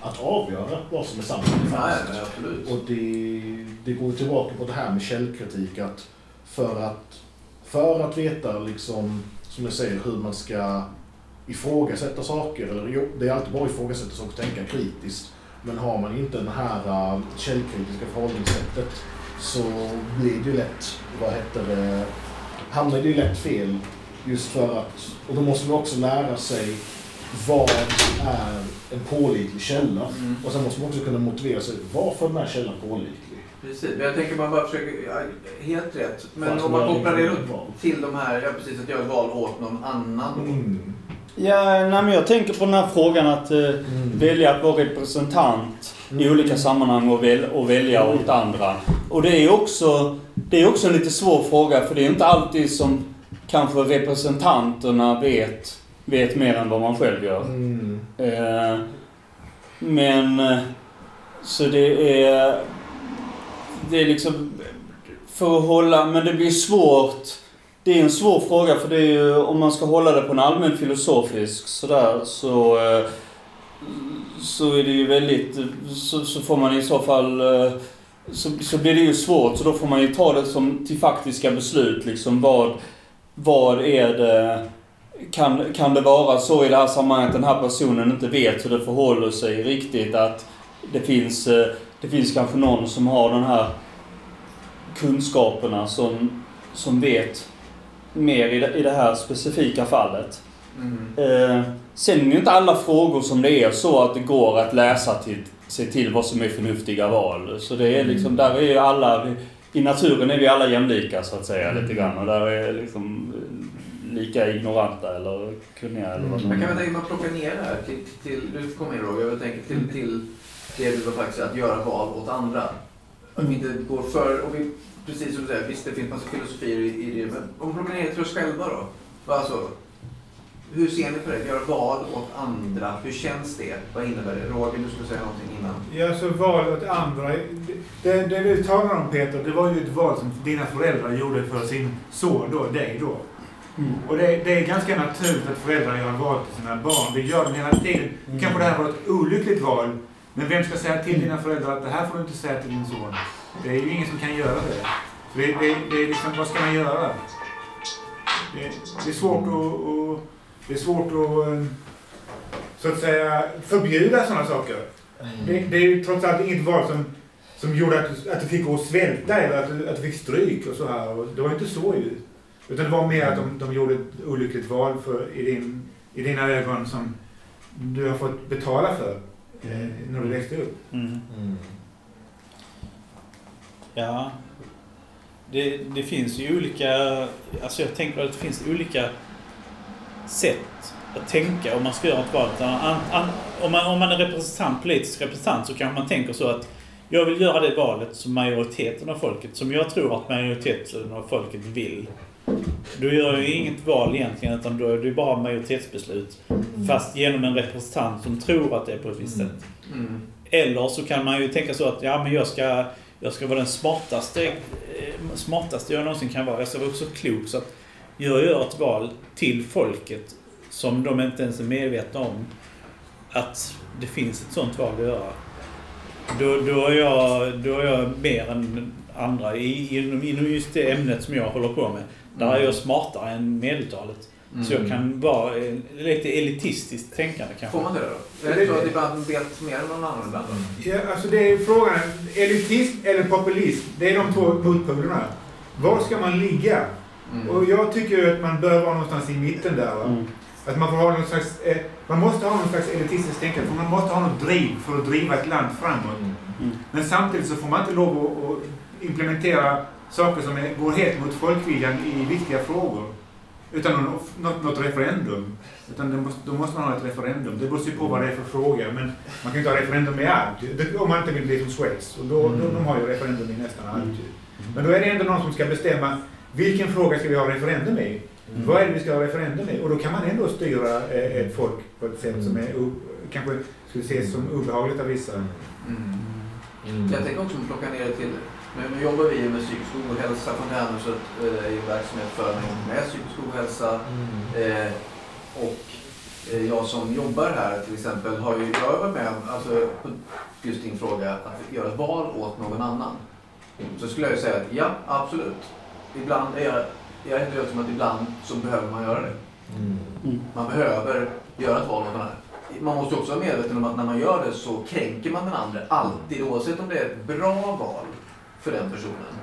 att avgöra vad som är sant Ja, falskt. Och det, det går tillbaka på det här med källkritik att för att, för att veta liksom, som jag säger, hur man ska ifrågasätta saker, eller jo, det är alltid bra att ifrågasätta saker och tänka kritiskt, men har man inte det här uh, källkritiska förhållningssättet så blir det ju lätt, vad heter det, hamnar det ju lätt fel just för att, och då måste man också lära sig vad är en pålitlig källa Mm. och sen måste man också kunna motivera sig varför den här källan är pålitlig. Precis, men jag tänker man bara försöker, helt rätt. Men om man kopplar det val. till de här, ja precis, att göra ett val åt någon annan. Mm. Ja, nej, men jag tänker på den här frågan att eh, välja att vara representant i Mm. olika sammanhang och, väl, och välja åt andra. Och det är också, det är också en lite svår fråga för det är inte alltid som kanske representanterna vet, vet mer än vad man själv gör. Mm. Eh, men eh, så det är det är liksom för att hålla, men det blir svårt. Det är en svår fråga för det är ju om man ska hålla det på en allmän filosofisk sådär så eh, så är det ju väldigt, så, så får man i så fall eh, så, så blir det ju svårt så då får man ju ta det som till faktiska beslut liksom vad, vad är det kan, kan det vara så i det här sammanhanget att den här personen inte vet hur det förhåller sig riktigt att det finns, eh, det finns kanske någon som har den här kunskaperna som, som vet mer i det, i det här specifika fallet. Mm. Eh, sen är det ju inte alla frågor som det är så att det går att läsa till, sig till vad som är förnuftiga val. Så det är liksom, där är ju alla, i naturen är vi alla jämlika så att säga lite grann och där är liksom eh, lika ignoranta eller kunniga eller vad Jag man kan väl tänka mig att plocka ner det här till, till du in Roger, jag tänker till, till det du var faktiskt att göra val åt andra. Om vi inte går för, och vi, precis som du säger, visst det finns massa filosofier i, i det, men om vi plockar ner det till oss själva då? Alltså, hur ser ni på det? Göra val åt andra, hur känns det? Vad innebär det? Roger, du skulle säga någonting innan. Ja, så val åt andra. Det, det du talar om Peter, det var ju ett val som dina föräldrar gjorde för sin son då, dig då. Mm. Och det, det är ganska naturligt att föräldrar gör val till sina barn. Det gör de hela tiden. Kanske det här var ett olyckligt val. Men vem ska säga till dina föräldrar att det här får du inte säga till din son? Det är ju ingen som kan göra det. Så det, det, det är liksom, vad ska man göra? Det, det är svårt att, att, det är svårt att, eh, så att säga, förbjuda sådana saker. Det, det är ju trots allt inget val som som gjorde att du, att du fick gå och svälta eller att du, att du fick stryk och så här. Och det var inte så ju. Utan det var mer att de, de gjorde ett olyckligt val för, i, din, i dina ögon som du har fått betala för eh, när du växte upp. Mm. Mm. Ja. Det, det finns ju olika... Alltså jag tänker att det finns olika sätt att tänka om man ska göra ett val. An, an, om, man, om man är representant, politisk representant så kanske man tänker så att jag vill göra det valet som majoriteten av folket, som jag tror att majoriteten av folket vill. Då gör jag ju inget val egentligen utan då är det bara majoritetsbeslut. Fast genom en representant som tror att det är på ett visst sätt. Mm. Eller så kan man ju tänka så att ja, men jag ska, jag ska vara den smartaste, eh, smartaste jag någonsin kan vara. Jag ska vara så klok så att jag gör ett val till folket som de inte ens är medvetna om att det finns ett sånt val att göra. Då, då, är, jag, då är jag mer än andra i- inom, inom just det ämnet som jag håller på med. Där är jag smartare än medeltalet. Så jag kan vara eh, lite elitistiskt tänkande kanske. Får man det då? Är det så att ibland vet mer än någon annan ibland? då? Ja, alltså det är frågan, elitism eller populism, det är de två motpolerna. Var ska man ligga? Mm. Och jag tycker att man bör vara någonstans i mitten där. Va? Mm. Att man, får ha någon slags, eh, man måste ha någon slags elitistiskt tänkande, för man måste ha något driv för att driva ett land framåt. Mm. Men samtidigt så får man inte lov att, att implementera saker som är, går helt mot folkviljan i viktiga frågor. Utan någon, något, något referendum. Utan det måste, då måste man ha ett referendum. Det beror ju på vad det är för fråga. Men man kan ju inte ha referendum med allt. Det, om man inte vill bli som Schweiz. Och då, då, de har ju referendum i nästan allt. ju. Men då är det ändå någon som ska bestämma vilken fråga ska vi ha referendum i? Vad är det vi ska ha referendum i? Och då kan man ändå styra eh, ett folk på ett sätt som är kanske skulle ses som obehagligt av vissa. Mm. Mm. Jag tänker också plocka ner det till, nu, nu jobbar vi med psykisk ohälsa från Härnöset eh, i en verksamhet för människor med psykisk ohälsa. Mm. Eh, och eh, jag som jobbar här till exempel har ju, jag varit med alltså på just din fråga, att göra ett val åt någon annan. Så skulle jag ju säga att ja, absolut. Ibland är jag, jag är helt övertygad om att ibland så behöver man göra det. Mm. Man behöver göra ett val åt den här. Man måste också vara medveten om att när man gör det så kränker man den andra alltid oavsett om det är ett bra val för den personen.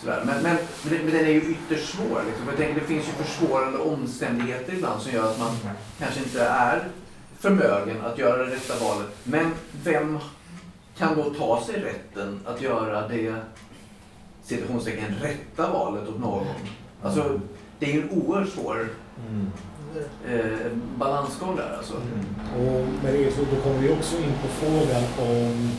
Sådär. Men, men, men, men den är ju ytterst svår. Liksom. Jag tänker det finns ju försvårande omständigheter ibland som gör att man kanske inte är förmögen att göra det rätta valet. Men vem kan då ta sig rätten att göra det citationstecken rätta valet åt någon? Alltså, det är ju en oerhört svår Mm. eh, balansgång där alltså. Och med det så då kommer vi också in på frågan om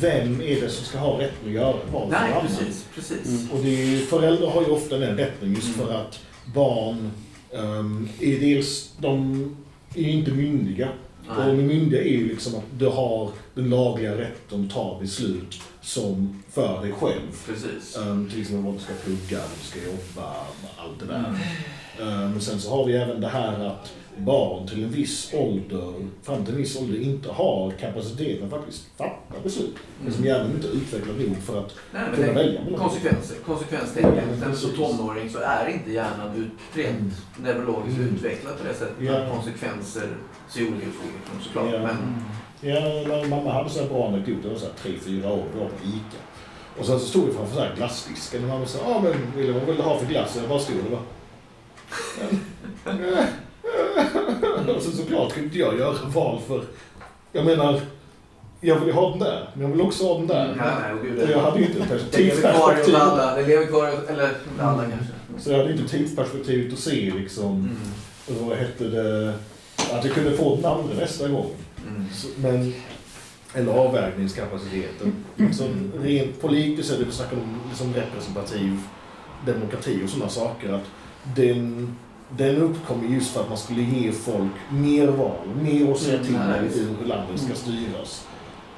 vem är det som ska ha rätten att göra för Nej, precis. precis. Mm. Och det är, föräldrar har ju ofta den rätten just Mm. för att barn um, är dels, de är inte myndiga. Och Nej. med myndiga är ju liksom att du har den lagliga rätten att ta beslut som för dig själv. Precis. Um, till exempel vad du ska plugga, vad du ska jobba, allt det där. Mm. Um, sen så har vi även det här att barn till en viss ålder, fram till en viss ålder, inte har kapaciteten att faktiskt fatta beslut. Mm. Som hjärnan inte är utvecklad nog för att Nej, kunna det, välja mellan konsekvenser. Konsekvenstänket. Ja, precis. tonåring så är inte hjärnan rent Mm. neurologiskt Mm. utvecklad på det sättet. Ja. Konsekvenser ser olika ut för såklart. Ja. Men, Ja, mamma hade så här bra anekdot, det var så här tre, fyra år, vi var på ICA. Och sen så stod vi framför så här glassdisken och mamma sa, ja men Wille, vad vill du ha för glass? Och jag bara stod och bara... så såklart kunde inte jag göra val för... Jag menar, jag vill ju ha den där, men jag vill också ha den där. nej, nej, och gud, Och jag hade ju inte tidsperspektiv. Det lever kvar eller alla Mm. kanske. Så jag hade inte tidsperspektivet att se liksom, Mm. vad hette det, att jag kunde få den andra nästa gång. Mm. Så, men, eller avvägningskapaciteten. Alltså, rent politiskt är det vi snackar om liksom representativ demokrati och sådana saker. Att den, den uppkommer just för att man skulle ge folk mer val, mer att säga till Mm, om visst. hur landet ska styras.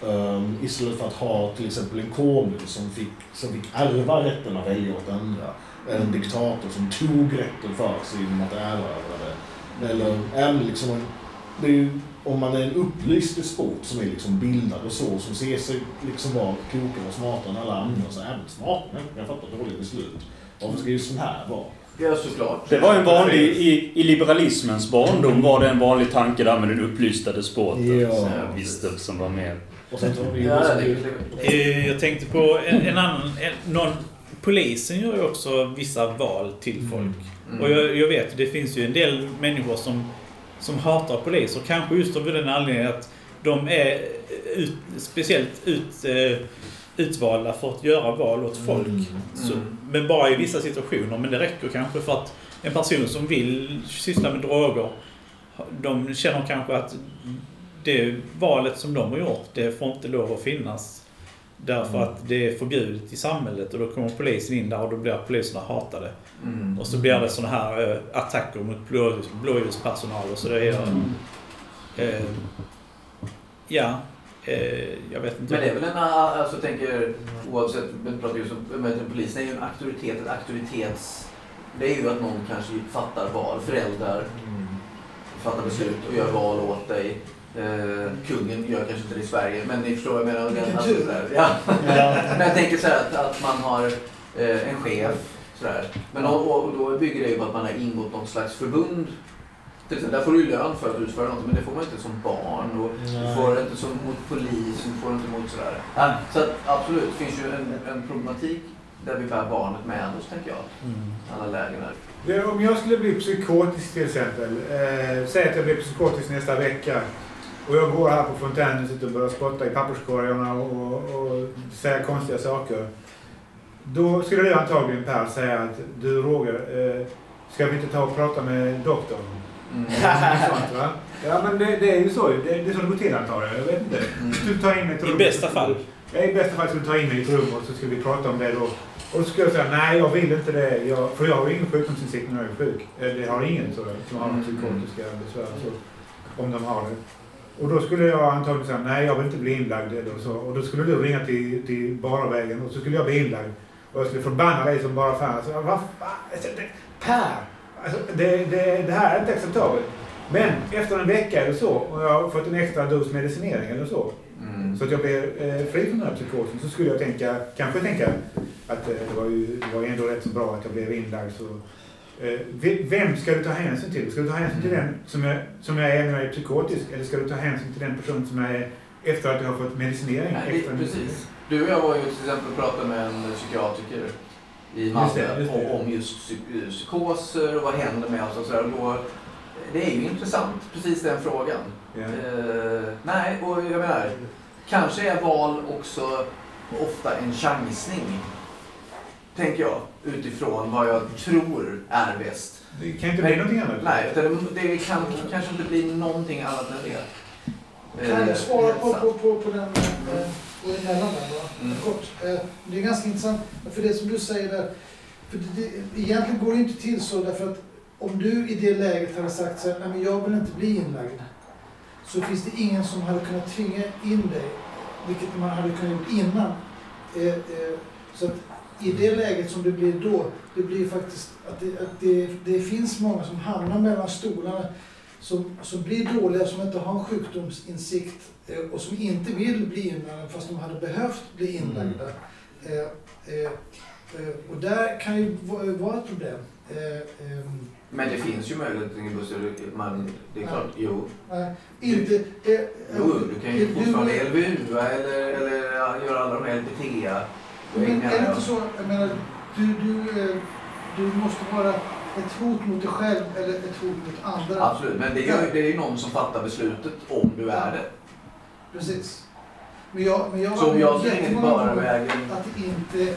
Um, istället för att ha till exempel en konung som fick, som fick ärva rätten att välja åt andra. En diktator som tog rätten för sig genom att erövra det. Eller även liksom en, det är ju, om man är en upplyst despot som är liksom bildad och så, som ser sig liksom vara klokare och smartare än alla andra, så även smarta människor kan fatta dåliga beslut. Varför ska just sån här vara? Ja, såklart. Det var en vanlig, i, i liberalismens barndom var det en vanlig tanke där med den upplysta despoten. Ja. Visste som var mer Och sen så har vi Ja, det, det, Eh, Jag tänkte på en, en annan... En, någon, polisen gör ju också vissa val till folk. mm. Och jag, jag vet, det finns ju en del människor som, som hatar poliser. Kanske just av den anledningen att de är ut, speciellt ut, eh, utvalda för att göra val åt folk. Så, Mm. men bara i vissa situationer. Men det räcker kanske för att en person som vill syssla med droger, de känner kanske att det valet som de har gjort, det får inte lov att finnas. Därför att det är förbjudet i samhället och då kommer polisen in där och då blir poliserna hatade. Mm. Och så blir det såna här eh, attacker mot blå, blåljuspersonal och så det är... Eh, ja, jag vet inte. Men det är väl en, alltså jag tänker oavsett, men pratar just om polisen är ju en auktoritet, ett auktoritets... Det är ju att någon kanske fattar val, föräldrar fattar beslut och gör val åt dig. Eh, kungen gör kanske inte det i Sverige, men ni förstår vad jag menar. Vilken alltså, ja. men jag tänker så här att, att man har eh, en chef, sådär. Men och, och då bygger det ju på att man har ingått något slags förbund. Till exempel, där får du ju lön för att utföra något, men det får man inte som barn. Och du får det inte som mot polis, du får det inte mot sådär. Ja, så att, absolut, det finns ju en, en problematik där vi bär barnet med oss, tänker jag. Mm. Alla lägen här. Om jag skulle bli psykotisk till exempel. Eh, säg att jag blir psykotisk nästa vecka. Och jag går här på fontänhuset och börjar spotta i papperskorgarna och, och säga konstiga saker. Då skulle du antagligen Per säga att du Roger, eh, ska vi inte ta och prata med doktorn? Mm. Sånt, va? Ja men det, det är ju så. Det, det är så det går till antagligen. Jag vet inte. Mm. Du tar in mig i ett I rum. bästa fall. Ja, I bästa fall skulle du ta in mig i ett rum och så skulle vi prata om det då. Och då skulle jag säga nej, jag vill inte det. Jag, för jag har ingen sjukdomsinsikt när jag är sjuk. Eh, Det har ingen så, som har Mm. psykotiska besvär. Så, om de har det. Och då skulle jag antagligen säga nej, jag vill inte bli inlagd. Eller så. Och då skulle du ringa till, till Baravägen och så skulle jag bli inlagd. Och jag skulle förbanna dig som bara fan. Alltså, vad fan? Det, per! Alltså, det, det, det här är inte acceptabelt. Men efter en vecka eller så, och jag har fått en extra dos medicinering eller så, Mm. så att jag blir eh, fri från den här psykosen så skulle jag tänka, kanske tänka att eh, det, var ju, det var ändå rätt så bra att jag blev inlagd. Så, eh, ve- vem ska du ta hänsyn till? Ska du ta hänsyn till den som jag, som jag är när jag är psykotisk eller ska du ta hänsyn till den person som jag är efter att jag har fått medicinering? Nej, det, precis. Du och jag var ju till exempel och pratade med en psykiatriker i Just Malmö det, just det. om- just psy- psykoser och vad händer med oss och sådär. Och då- Det är ju intressant, precis den frågan. Ja. Eh, nej, och jag menar, kanske är val också ofta en chansning. Tänker jag, utifrån vad jag tror är bäst. Det kan inte bli någonting annat. Nej, utan det, det kan kanske inte bli någonting annat än det. Kan Eh, jag svara på, på, på, på den eh, och emellan där bara, Mm. kort. Eh, Det är ganska intressant, för det som du säger där, för det, det, egentligen går det inte till så därför att om du i det läget hade sagt så här, nej men jag vill inte bli inlagd, så finns det ingen som hade kunnat tvinga in dig, vilket man hade kunnat gjort innan. Eh, eh, så att i det läget som det blir då, det blir faktiskt att det, att det, det finns många som hamnar mellan stolarna som, som blir dåliga, som inte har en sjukdomsinsikt eh, och som inte vill bli inlagda fast de hade behövt bli inlagda. Eh, eh, eh, och där kan ju va- vara ett problem. Eh, ehm, Men det finns ju möjlighet till bussar. Man, det är klart, jo. nej, inte... Eh, Jo, du kan ju du- fortfarande LVU eller, eller göra alla de här LPT. Men är det inte så, jag menar, du, du, du måste vara ett hot mot dig själv eller ett hot mot andra. Absolut, men det är, ju, det är ju någon som fattar beslutet om du är det. Precis. Men jag, men jag Så om jag springer bara vägen... att det inte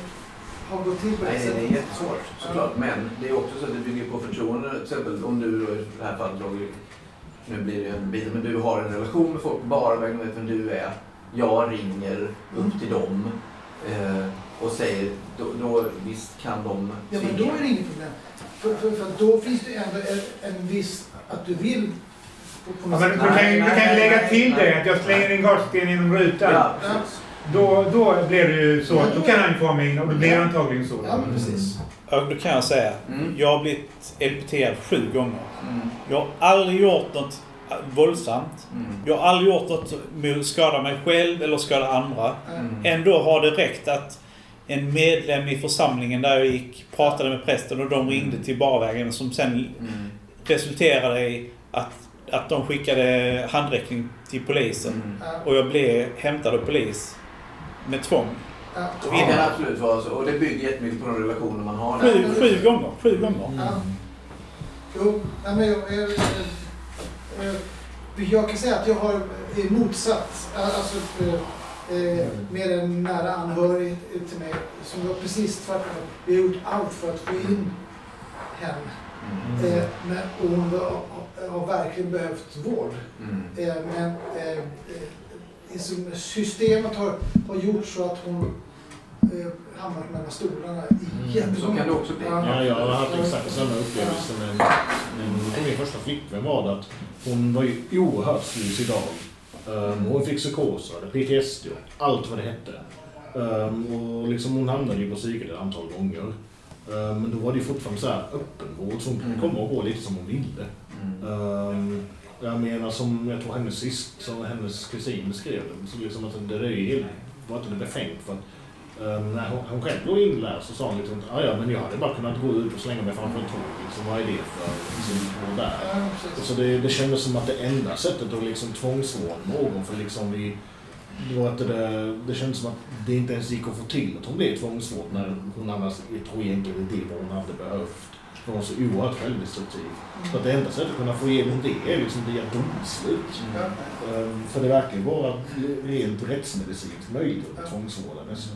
har gått till på det Nej, det är sättet. jättesvårt såklart. Men det är också så att det bygger på förtroende. Till exempel om du då i det här fallet nu blir det en bit, men du har en relation med folk bara vägen vet vem du är. Jag ringer upp till dem eh, och säger, då, då visst kan de Ja, men då är det inget problem. För, för, för då finns det ändå en, en viss, att du vill på, på Ja, men du kan ju du kan Nej, lägga nej, till nej. det att jag slänger in gatsten genom rutan. Ja. Då, då blir det ju så att då kan han ju få mig in och då blir det antagligen så. Ja, precis. Och då kan jag säga, Mm. jag har blivit LPT sju gånger. Mm. Jag har aldrig gjort något våldsamt. Mm. Jag har aldrig gjort något med att skada mig själv eller skada andra. Mm. Ändå har det räckt att en medlem i församlingen där jag gick pratade med prästen och de ringde till barvägen som sen Mm. resulterade i att att de skickade handräckning till polisen. Mm. Och jag blev hämtad av polis med tvång. ja. Det kan absolut vara så. Och det bygger jättemycket på de relationer man har. Sju, sju gånger. Sju gånger. Ja. Jo, nej, men jag, jag, jag, jag kan säga att jag har motsatt, alltså eh, med en nära anhörig till mig som var precis tvärtom. Vi har gjort allt för att få in henne. Eh, men, och hon har, har verkligen behövt vård. Mm. Eh, men eh, eh, liksom systemet har, har gjort så att hon eh, hamnat mellan stolarna igen. Mm. Så kan det också bli. Ja, jag har haft exakt samma upplevelse med, med min första flickvän var det att hon var ju oerhört suicidal. Um, hon fick psykoser, PTSD allt vad det hette. Um, och liksom hon hamnade ju på psyket ett antal gånger. Um, men då var det ju fortfarande så här öppenvård, så hon Mm. komma och gå lite som hon ville. Mm. Jag menar som, jag tror hennes sist, som hennes kusin beskrev det, så liksom att det är ju helt, var inte det befängt för att när hon, hon själv låg inlärd så sa hon liksom att "Ah, ja men jag hade bara kunnat gå ut och slänga mig framför ett tåg, liksom, vad är det för, liksom, där. Ja. Så det, det kändes som att det enda sättet att liksom tvångsvårda någon, för liksom vi, det, var att det, det kändes som att det inte ens gick att få till att hon blev tvångsvård när hon annars, jag tror egentligen det var hon hade behövt. Hon var så oerhört självdestruktiv. Så att det enda sättet att kunna få igenom det är liksom via domslut. Ja. Ehm, För det verkar ju vara rent rättsmedicinskt möjligt att tvångsvårda dessa.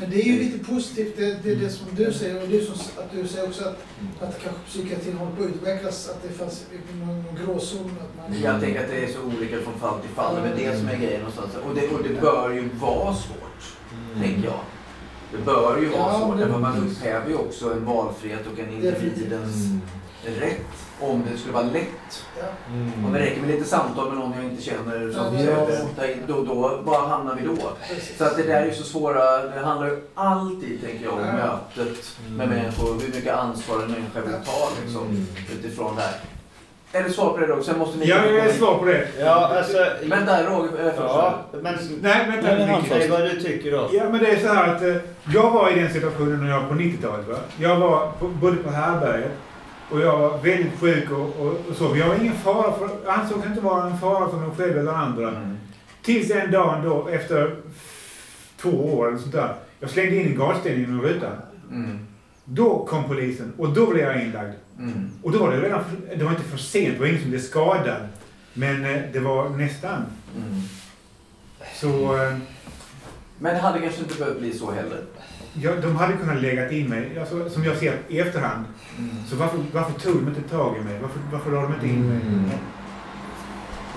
Men det är ju lite positivt, det, det är det som du säger och det som, att du säger också att, att kanske psykiatrin håller på att utvecklas, att det fanns någon, någon gråzon. Att man, Jag tänker att det är så olika från fall till fall. Det är det som är grejen någonstans. Och det, och det bör ju vara svårt, tänker jag. Det bör ju vara Ja, svårt, därför man upphäver ju också en valfrihet och en individens rätt. Om det skulle vara lätt. ja. Om det räcker med lite samtal med någon jag inte känner som Ja, söker, då, då bara hamnar vi då. Så att det där är ju så svåra, det handlar ju alltid, tänker jag, om Ja. mötet med människor. Hur mycket ansvar en människa vill ta liksom, utifrån det här. Är det svar på det då? Sen måste ni... Ja, jag är svar på det. Ja, alltså... Vänta, Roger. Ja, men Nej, vänta. Säg vad du tycker då. Ja, men det är så här att eh, jag var i den situationen när jag på 90-talet. Va? Jag var på, bodde på härbärget och jag var väldigt sjuk och, och, och så. Jag var ingen fara för, ansåg inte vara en fara för mig själv eller andra. Mm. Tills en dag då, efter två år eller sånt där. Jag slängde in en gatsten genom rutan. Mm. Då kom polisen och då blev jag inlagd. Mm. Och då var det redan, för, det var inte för sent, det var ingen som blev skadad. Men eh, det var nästan. Mm. Så eh, Men det hade kanske inte behövt bli så heller. Ja, de hade kunnat lägga in mig, alltså, som jag ser i efterhand. Så varför, varför tog de inte tag i mig? Varför, varför la de inte in mig?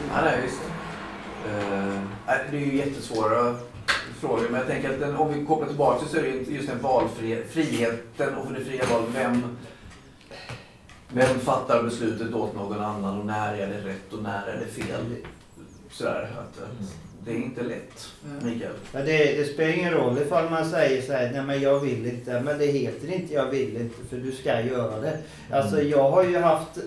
Ja, nej, visst. Eh, nej, det är ju jättesvåra frågor, men jag tänker att den, om vi kopplar tillbaka så är det ju just den valfriheten och för det fria valet. Vem, vem fattar beslutet åt någon annan och när är det rätt och när är det fel? Sådär, att, att det är inte lätt, Mikael. Men det, det spelar ingen roll ifall man säger så här, nej men jag vill inte. Men det heter inte jag vill inte för du ska göra det. Alltså jag har ju haft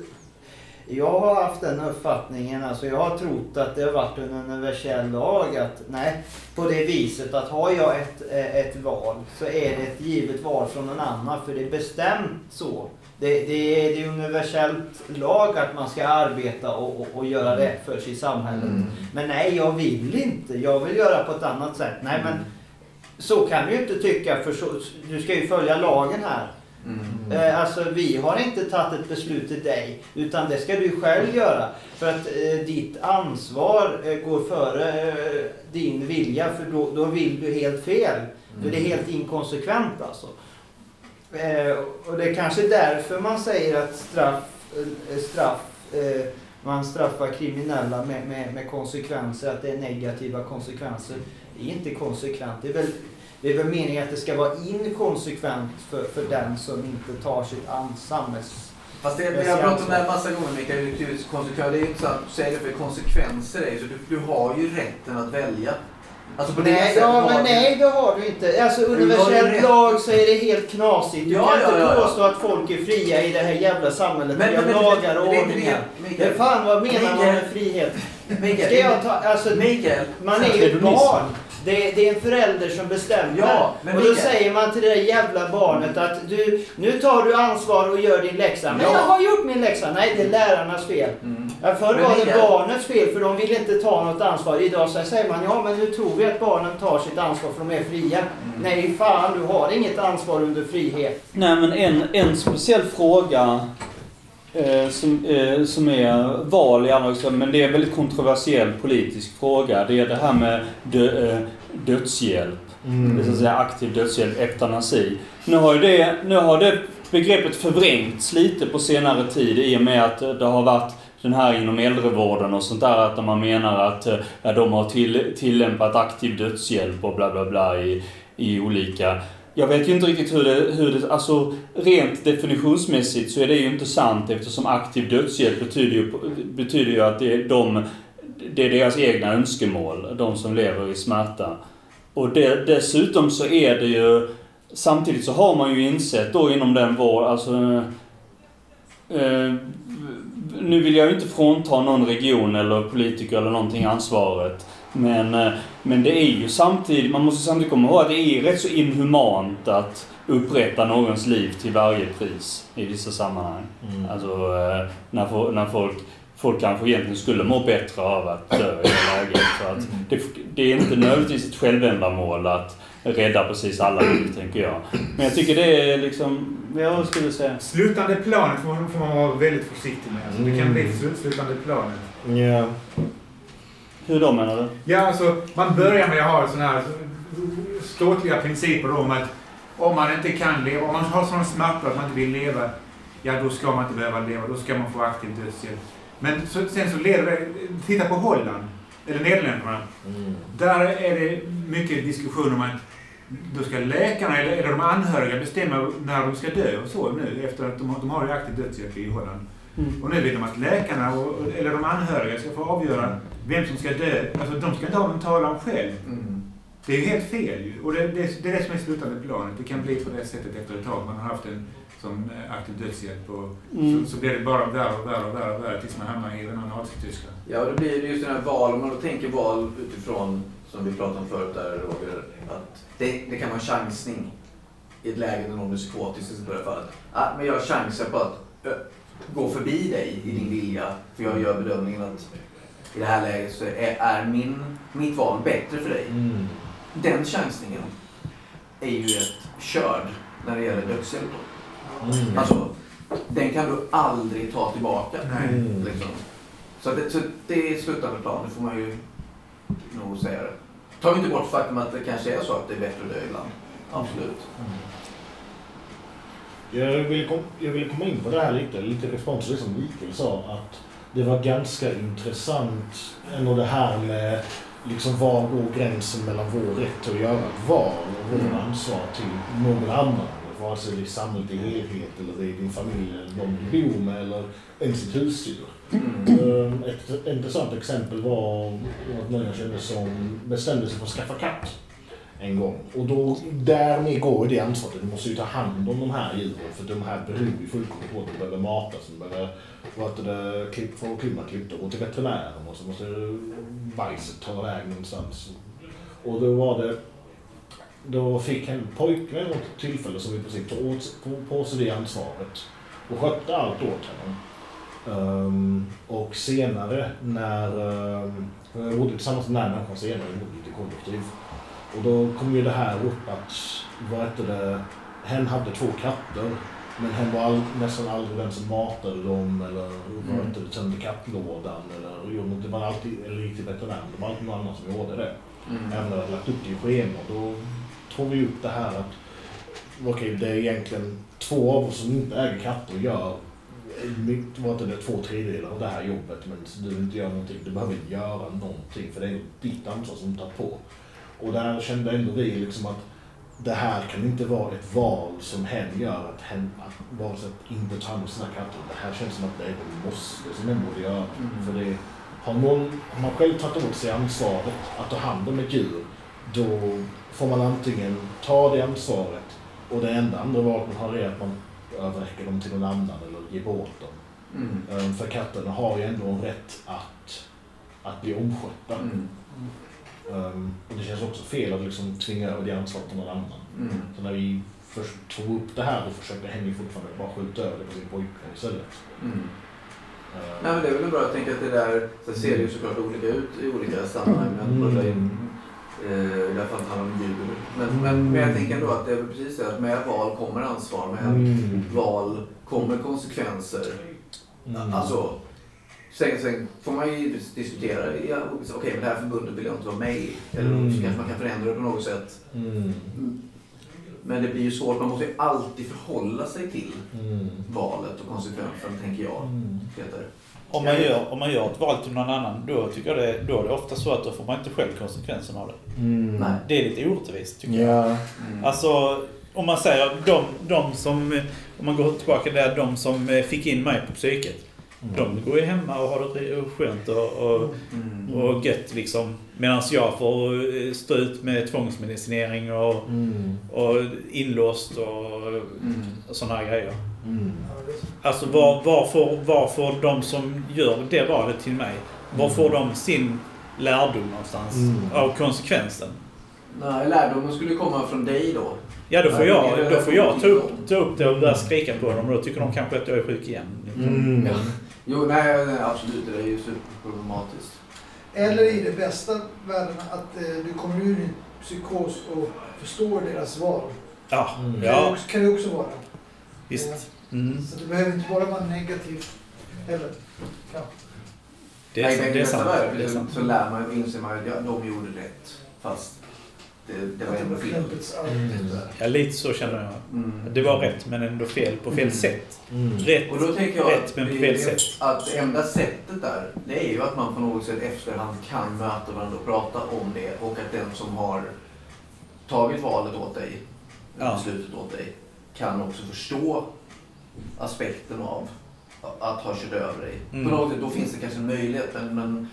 jag har haft den uppfattningen, alltså jag har trott att det har varit en universell lag att nej, på det viset att har jag ett, ett val så är det ett givet val från någon annan för det är bestämt så. Det, det, är, det är universellt lag att man ska arbeta och, och, och göra rätt för sig i samhället. Mm. Men nej, jag vill inte. Jag vill göra på ett annat sätt. Nej, men så kan du ju inte tycka för så, du ska ju följa lagen här. Mm. Eh, alltså vi har inte tagit ett beslut till dig utan det ska du själv göra. För att eh, ditt ansvar eh, går före eh, din vilja för då, då vill du helt fel. För det är helt inkonsekvent alltså. Eh, och det är kanske därför man säger att straff, eh, straff eh, man straffar kriminella med, med, med konsekvenser, att det är negativa konsekvenser. Det är inte konsekvent. Det är väl, det är väl meningen att det ska vara inkonsekvent för, för den som inte tar sitt an- samhälls... Fast det, vi har pratat om det här massa gånger Mikael, det är ju konsekvens. Det är ju inte så att du säger det för konsekvenser är ju så du, du har ju rätten att välja. Alltså Nej, ja, men nej, det har du inte. Alltså universell lag så är det helt knasigt. Du Ja, kan ja, inte ja, påstå att folk är fria i det här jävla samhället. Men- Vi har men- lagar och ordningar. det, fan vad menar man Mikael. med frihet? Mikael, Ska jag ta, alltså, Mikael, man är ju ett barn. Det, det är en förälder som bestämmer. Ja, men och då säger man till det där jävla barnet att du, nu tar du ansvar och gör din läxa. Men Ja. jag har gjort min läxa. Nej, det är lärarnas fel. Mm. Ja, förr Men var det barnets fel för de ville inte ta något ansvar. Idag så säger man ja men nu tror vi att barnen tar sitt ansvar för de är fria. Mm. Nej fan, du har inget ansvar under frihet. Nej men en, en speciell fråga som, eh, som är val i andra men det är en väldigt kontroversiell politisk fråga. Det är det här med dö, eh, dödshjälp. Mm. Det är så att säga aktiv dödshjälp, eutanasi. Nu har det, nu har det begreppet förvrängts lite på senare tid i och med att det har varit den här inom äldrevården och sånt där att man menar att eh, ja, de har till, tillämpat aktiv dödshjälp och bla bla bla i, i olika jag vet ju inte riktigt hur det, hur det... Alltså rent definitionsmässigt så är det ju inte sant eftersom aktiv dödshjälp betyder ju, betyder ju att det är, de, det är deras egna önskemål, de som lever i smärta. Och det, dessutom så är det ju... Samtidigt så har man ju insett då inom den vård, alltså... Eh, nu vill jag ju inte frånta någon region eller politiker eller någonting ansvaret. Men, eh, men det är ju samtidigt, man måste samtidigt komma ihåg att det är rätt så inhumant att upprätta någons liv till varje pris i vissa sammanhang. Mm. Alltså eh, när, när folk, folk kanske egentligen skulle må bättre av att dö i det läget. Så att det, det är inte nödvändigtvis ett självändamål att rädda precis alla liv, tänker jag. Men jag tycker det är liksom, jag skulle säga... Slutande planet får man, får man vara väldigt försiktig med. Alltså, Det kan Mm. bli slut, slutande planet. Ja. Hur då menar du? Ja, alltså man börjar med att ha sådana här ståtliga principer om att om man inte kan leva, om man har sådana smärtor att man inte vill leva, ja då ska man inte behöva leva, då ska man få aktiv dödshjälp. Men så, sen så leder det, titta på Holland, eller Nederländerna. Mm. Där är det mycket diskussion om att då ska läkarna eller, eller de anhöriga bestämma när de ska dö och så nu efter att de, har- de har ju aktiv dödshjälp i Holland. Mm. Och nu vill de att läkarna och, eller de anhöriga ska få avgöra vem som ska dö. Alltså de ska inte ha någon talan själv. Mm. Det är ju helt fel ju. Och det, det, det är det som är slutande planet. Det kan bli på det sättet efter ett tag. Man har haft en som eh, aktiv dödshjälp och Mm. så, så blir det bara värre och värre och värre och värre tills man hamnar i rena Nazityskland. Ja, och det blir ju just den här val, om man då tänker val utifrån, som vi pratade om förut där Roger, att det, det kan vara chansning i ett läge när någon är psykotisk i det fallet. Ah, men jag chansar på att ö, gå förbi dig i din vilja, för jag gör bedömningen att i det här läget så är, är min, mitt val bättre för dig. Mm. Den chansningen är ju rätt körd när det gäller dödshjälp. Mm. Alltså, den kan du aldrig ta tillbaka. Nej. Mm. Liksom. Så, det, så det är slutande plan, det får man ju nog säga det. Tar vi inte bort faktum att det kanske är så att det är bättre att dö ibland. Absolut. Jag vill, kom, jag vill komma in på det här lite, lite respons som Mikael sa, att det var ganska intressant ändå det här med liksom var går gränsen mellan vår rätt att göra ett val och vår Mm. ansvar till någon annan. Vare sig det är samhället i helhet eller det är din familj eller någon du bor med eller ens ditt husdjur. Mm. Um, Ett intressant exempel var att någon jag kände som bestämde sig för att skaffa katt en gång. Och då, därmed går ju det ansvaret. Du måste ju ta hand om de här djuren för de här beror ju fullkomligt på att de behöver matas, alltså de behöver klipp, få klippa och gå till veterinären och så måste bajset ta väg någonstans. Och då var det då fick en pojke något tillfälle som i princip tog åt, på, på sig det ansvaret och skötte allt åt honom. Um, och senare när, um, jag bodde tillsammans med den här människan senare, vi bodde lite kollektiv. Och då kom ju det här upp att, vad heter det, hen hade två katter. Men hen var all, nästan aldrig den som matade dem eller Mm. det, tömde kattlådan eller gjorde. Det var alltid, eller gick till veterinären. Det var alltid någon annan som gjorde det. Mm. Även när jag lagt upp det i schema. Då tog vi upp det här att okej, det är egentligen två av oss som inte äger katter gör heter det, två tredjedelar av det här jobbet men du vill inte göra någonting. Du behöver inte göra någonting för det är ditt ansvar som du tar på. Och där kände ändå vi liksom att det här kan inte vara ett val som hen gör, att hen att inte ta hand om sina katter. Det här känns som att det är ett måste som hen borde göra. Mm. För det, har, någon, har man själv tagit åt sig ansvaret att ta hand om ett djur, då får man antingen ta det ansvaret och det enda andra valet man har är att man överräcker dem till någon annan eller ger bort dem. Mm. Ehm, För katterna har ju ändå en rätt att, att bli omskötta. Mm. Um, och det känns också fel att liksom tvinga över det ansvaret på någon annan. Mm. Så när vi först tog upp det här och försökte Henry fortfarande bara skjuta över det på sin pojkvän istället. Mm. Uh, Nej men det är väl bra, jag tänker att det där, så ser det ju såklart olika ut i olika sammanhang. Mm. mm. eh, I alla fall handlar om djur. Men, men, men jag tänker ändå att det är precis det att med val kommer ansvar, med Mm. val kommer konsekvenser. Mm. Alltså, sen, sen får man ju diskutera, ja, okej men det här förbundet vill jag inte vara med i. Eller Mm. så kanske man kan förändra det på något sätt. Mm. Men det blir ju svårt, man måste ju alltid förhålla sig till Mm. valet och konsekvensen, tänker jag. Mm. Peter. Om man, gör, om man gör ett val till någon annan, då tycker jag det, då är det ofta så att då får man inte själv konsekvensen av det. Mm. Nej. Det är lite orättvist tycker jag. Ja. Mm. Alltså, om man säger de, de som, om man går tillbaka där, de som fick in mig på psyket. Mm. De går ju hemma och har det skönt och, och, Mm. och gött liksom. Medan jag får eh, stå ut med tvångsmedicinering och, Mm. och inlåst och, Mm. och sådana här grejer. Mm. Alltså var, varför, varför de som gör det valet till mig, var får de sin lärdom någonstans Mm. av konsekvensen? Nej, lärdomen skulle komma från dig då. Ja, då får jag, då får jag ta, upp, ta upp det och börja skrika på dem och då tycker de kanske att jag är sjuk igen. Mm. Jo, nej, nej, absolut. Det är ju superproblematiskt. Eller i det bästa världen att eh, du kommer ur din psykos och förstår deras val. Ja, Mm. Kan, det ja också, kan det också vara. visst. Mm. Så det behöver inte bara vara negativt heller. Ja. Det är, nej, sant, det är sant. världen Det är så, sant. så lär man inser man att ja, de gjorde rätt. Fast det, det var ändå fel. Mm. Ja, lite så känner jag. Mm. Det var rätt men ändå fel på fel Mm. sätt. Mm. Rätt. Och då tänker jag Rätt, men på fel sätt. att det enda sättet där, det är ju att man på något sätt efterhand kan möta varandra och prata om det. Och att den som har tagit valet åt dig, Ja. beslutet åt dig, kan också förstå aspekten av att ha kört över dig. Mm. På något sätt, då finns det kanske en möjlighet. Men, men,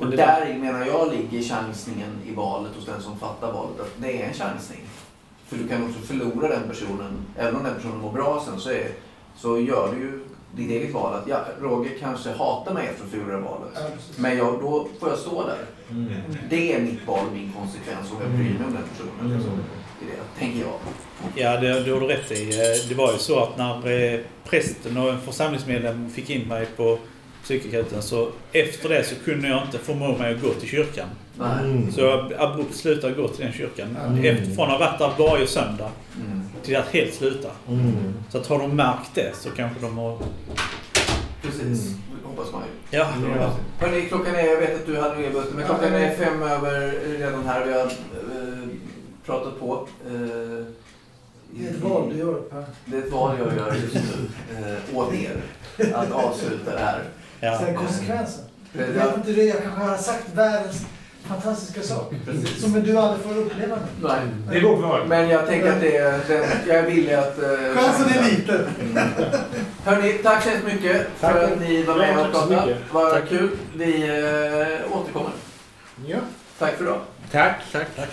och Men det- där menar jag ligger chansningen i valet hos den som fattar valet. Att det är en chansning. För du kan också förlora den personen. Även om den personen mår bra sen så, är, så gör du ju ditt eget val. Att ja, Roger kanske hatar mig efter att förlora valet. Ja. Men jag, då får jag stå där. Mm. Det är mitt val och min konsekvens och jag bryr mig om den personen. Mm. Så, det, tänker jag. Ja, det, det har du rätt i. Eh, Det var ju så att när eh, prästen och en församlingsmedlem fick in mig på psykakuten så efter det så kunde jag inte förmå mig att gå till kyrkan. Nej. Mm. Så jag abrupt slutade gå till den kyrkan. Mm. Efter, från att ha varit där varje söndag Mm. till att helt sluta. Mm. Så att har de märkt det så kanske de har... Precis, Mm. hoppas man ju. Ja. Ja. Hörni, klockan är, jag vet att du hade med Buster, men klockan är fem över redan här. Vi har eh, pratat på. Eh, Det är ett val du gör Per. Det är ett val jag gör just nu eh, åt er att avsluta det här. Ja. Sen konsekvensen. Jag Ja, vet inte det, jag kanske har sagt världens fantastiska sak. Precis. Som du aldrig får uppleva nu. Nej. Det vårt val. Men jag tänker att det är, den, jag är villig att... Eh, Chansen är liten. Hörni, tack så hemskt mycket Tack. för att ni var med Ja, och så pratade. Vad Tack. kul. Vi eh, återkommer. Ja. Tack för idag. Tack. Tack. Tack.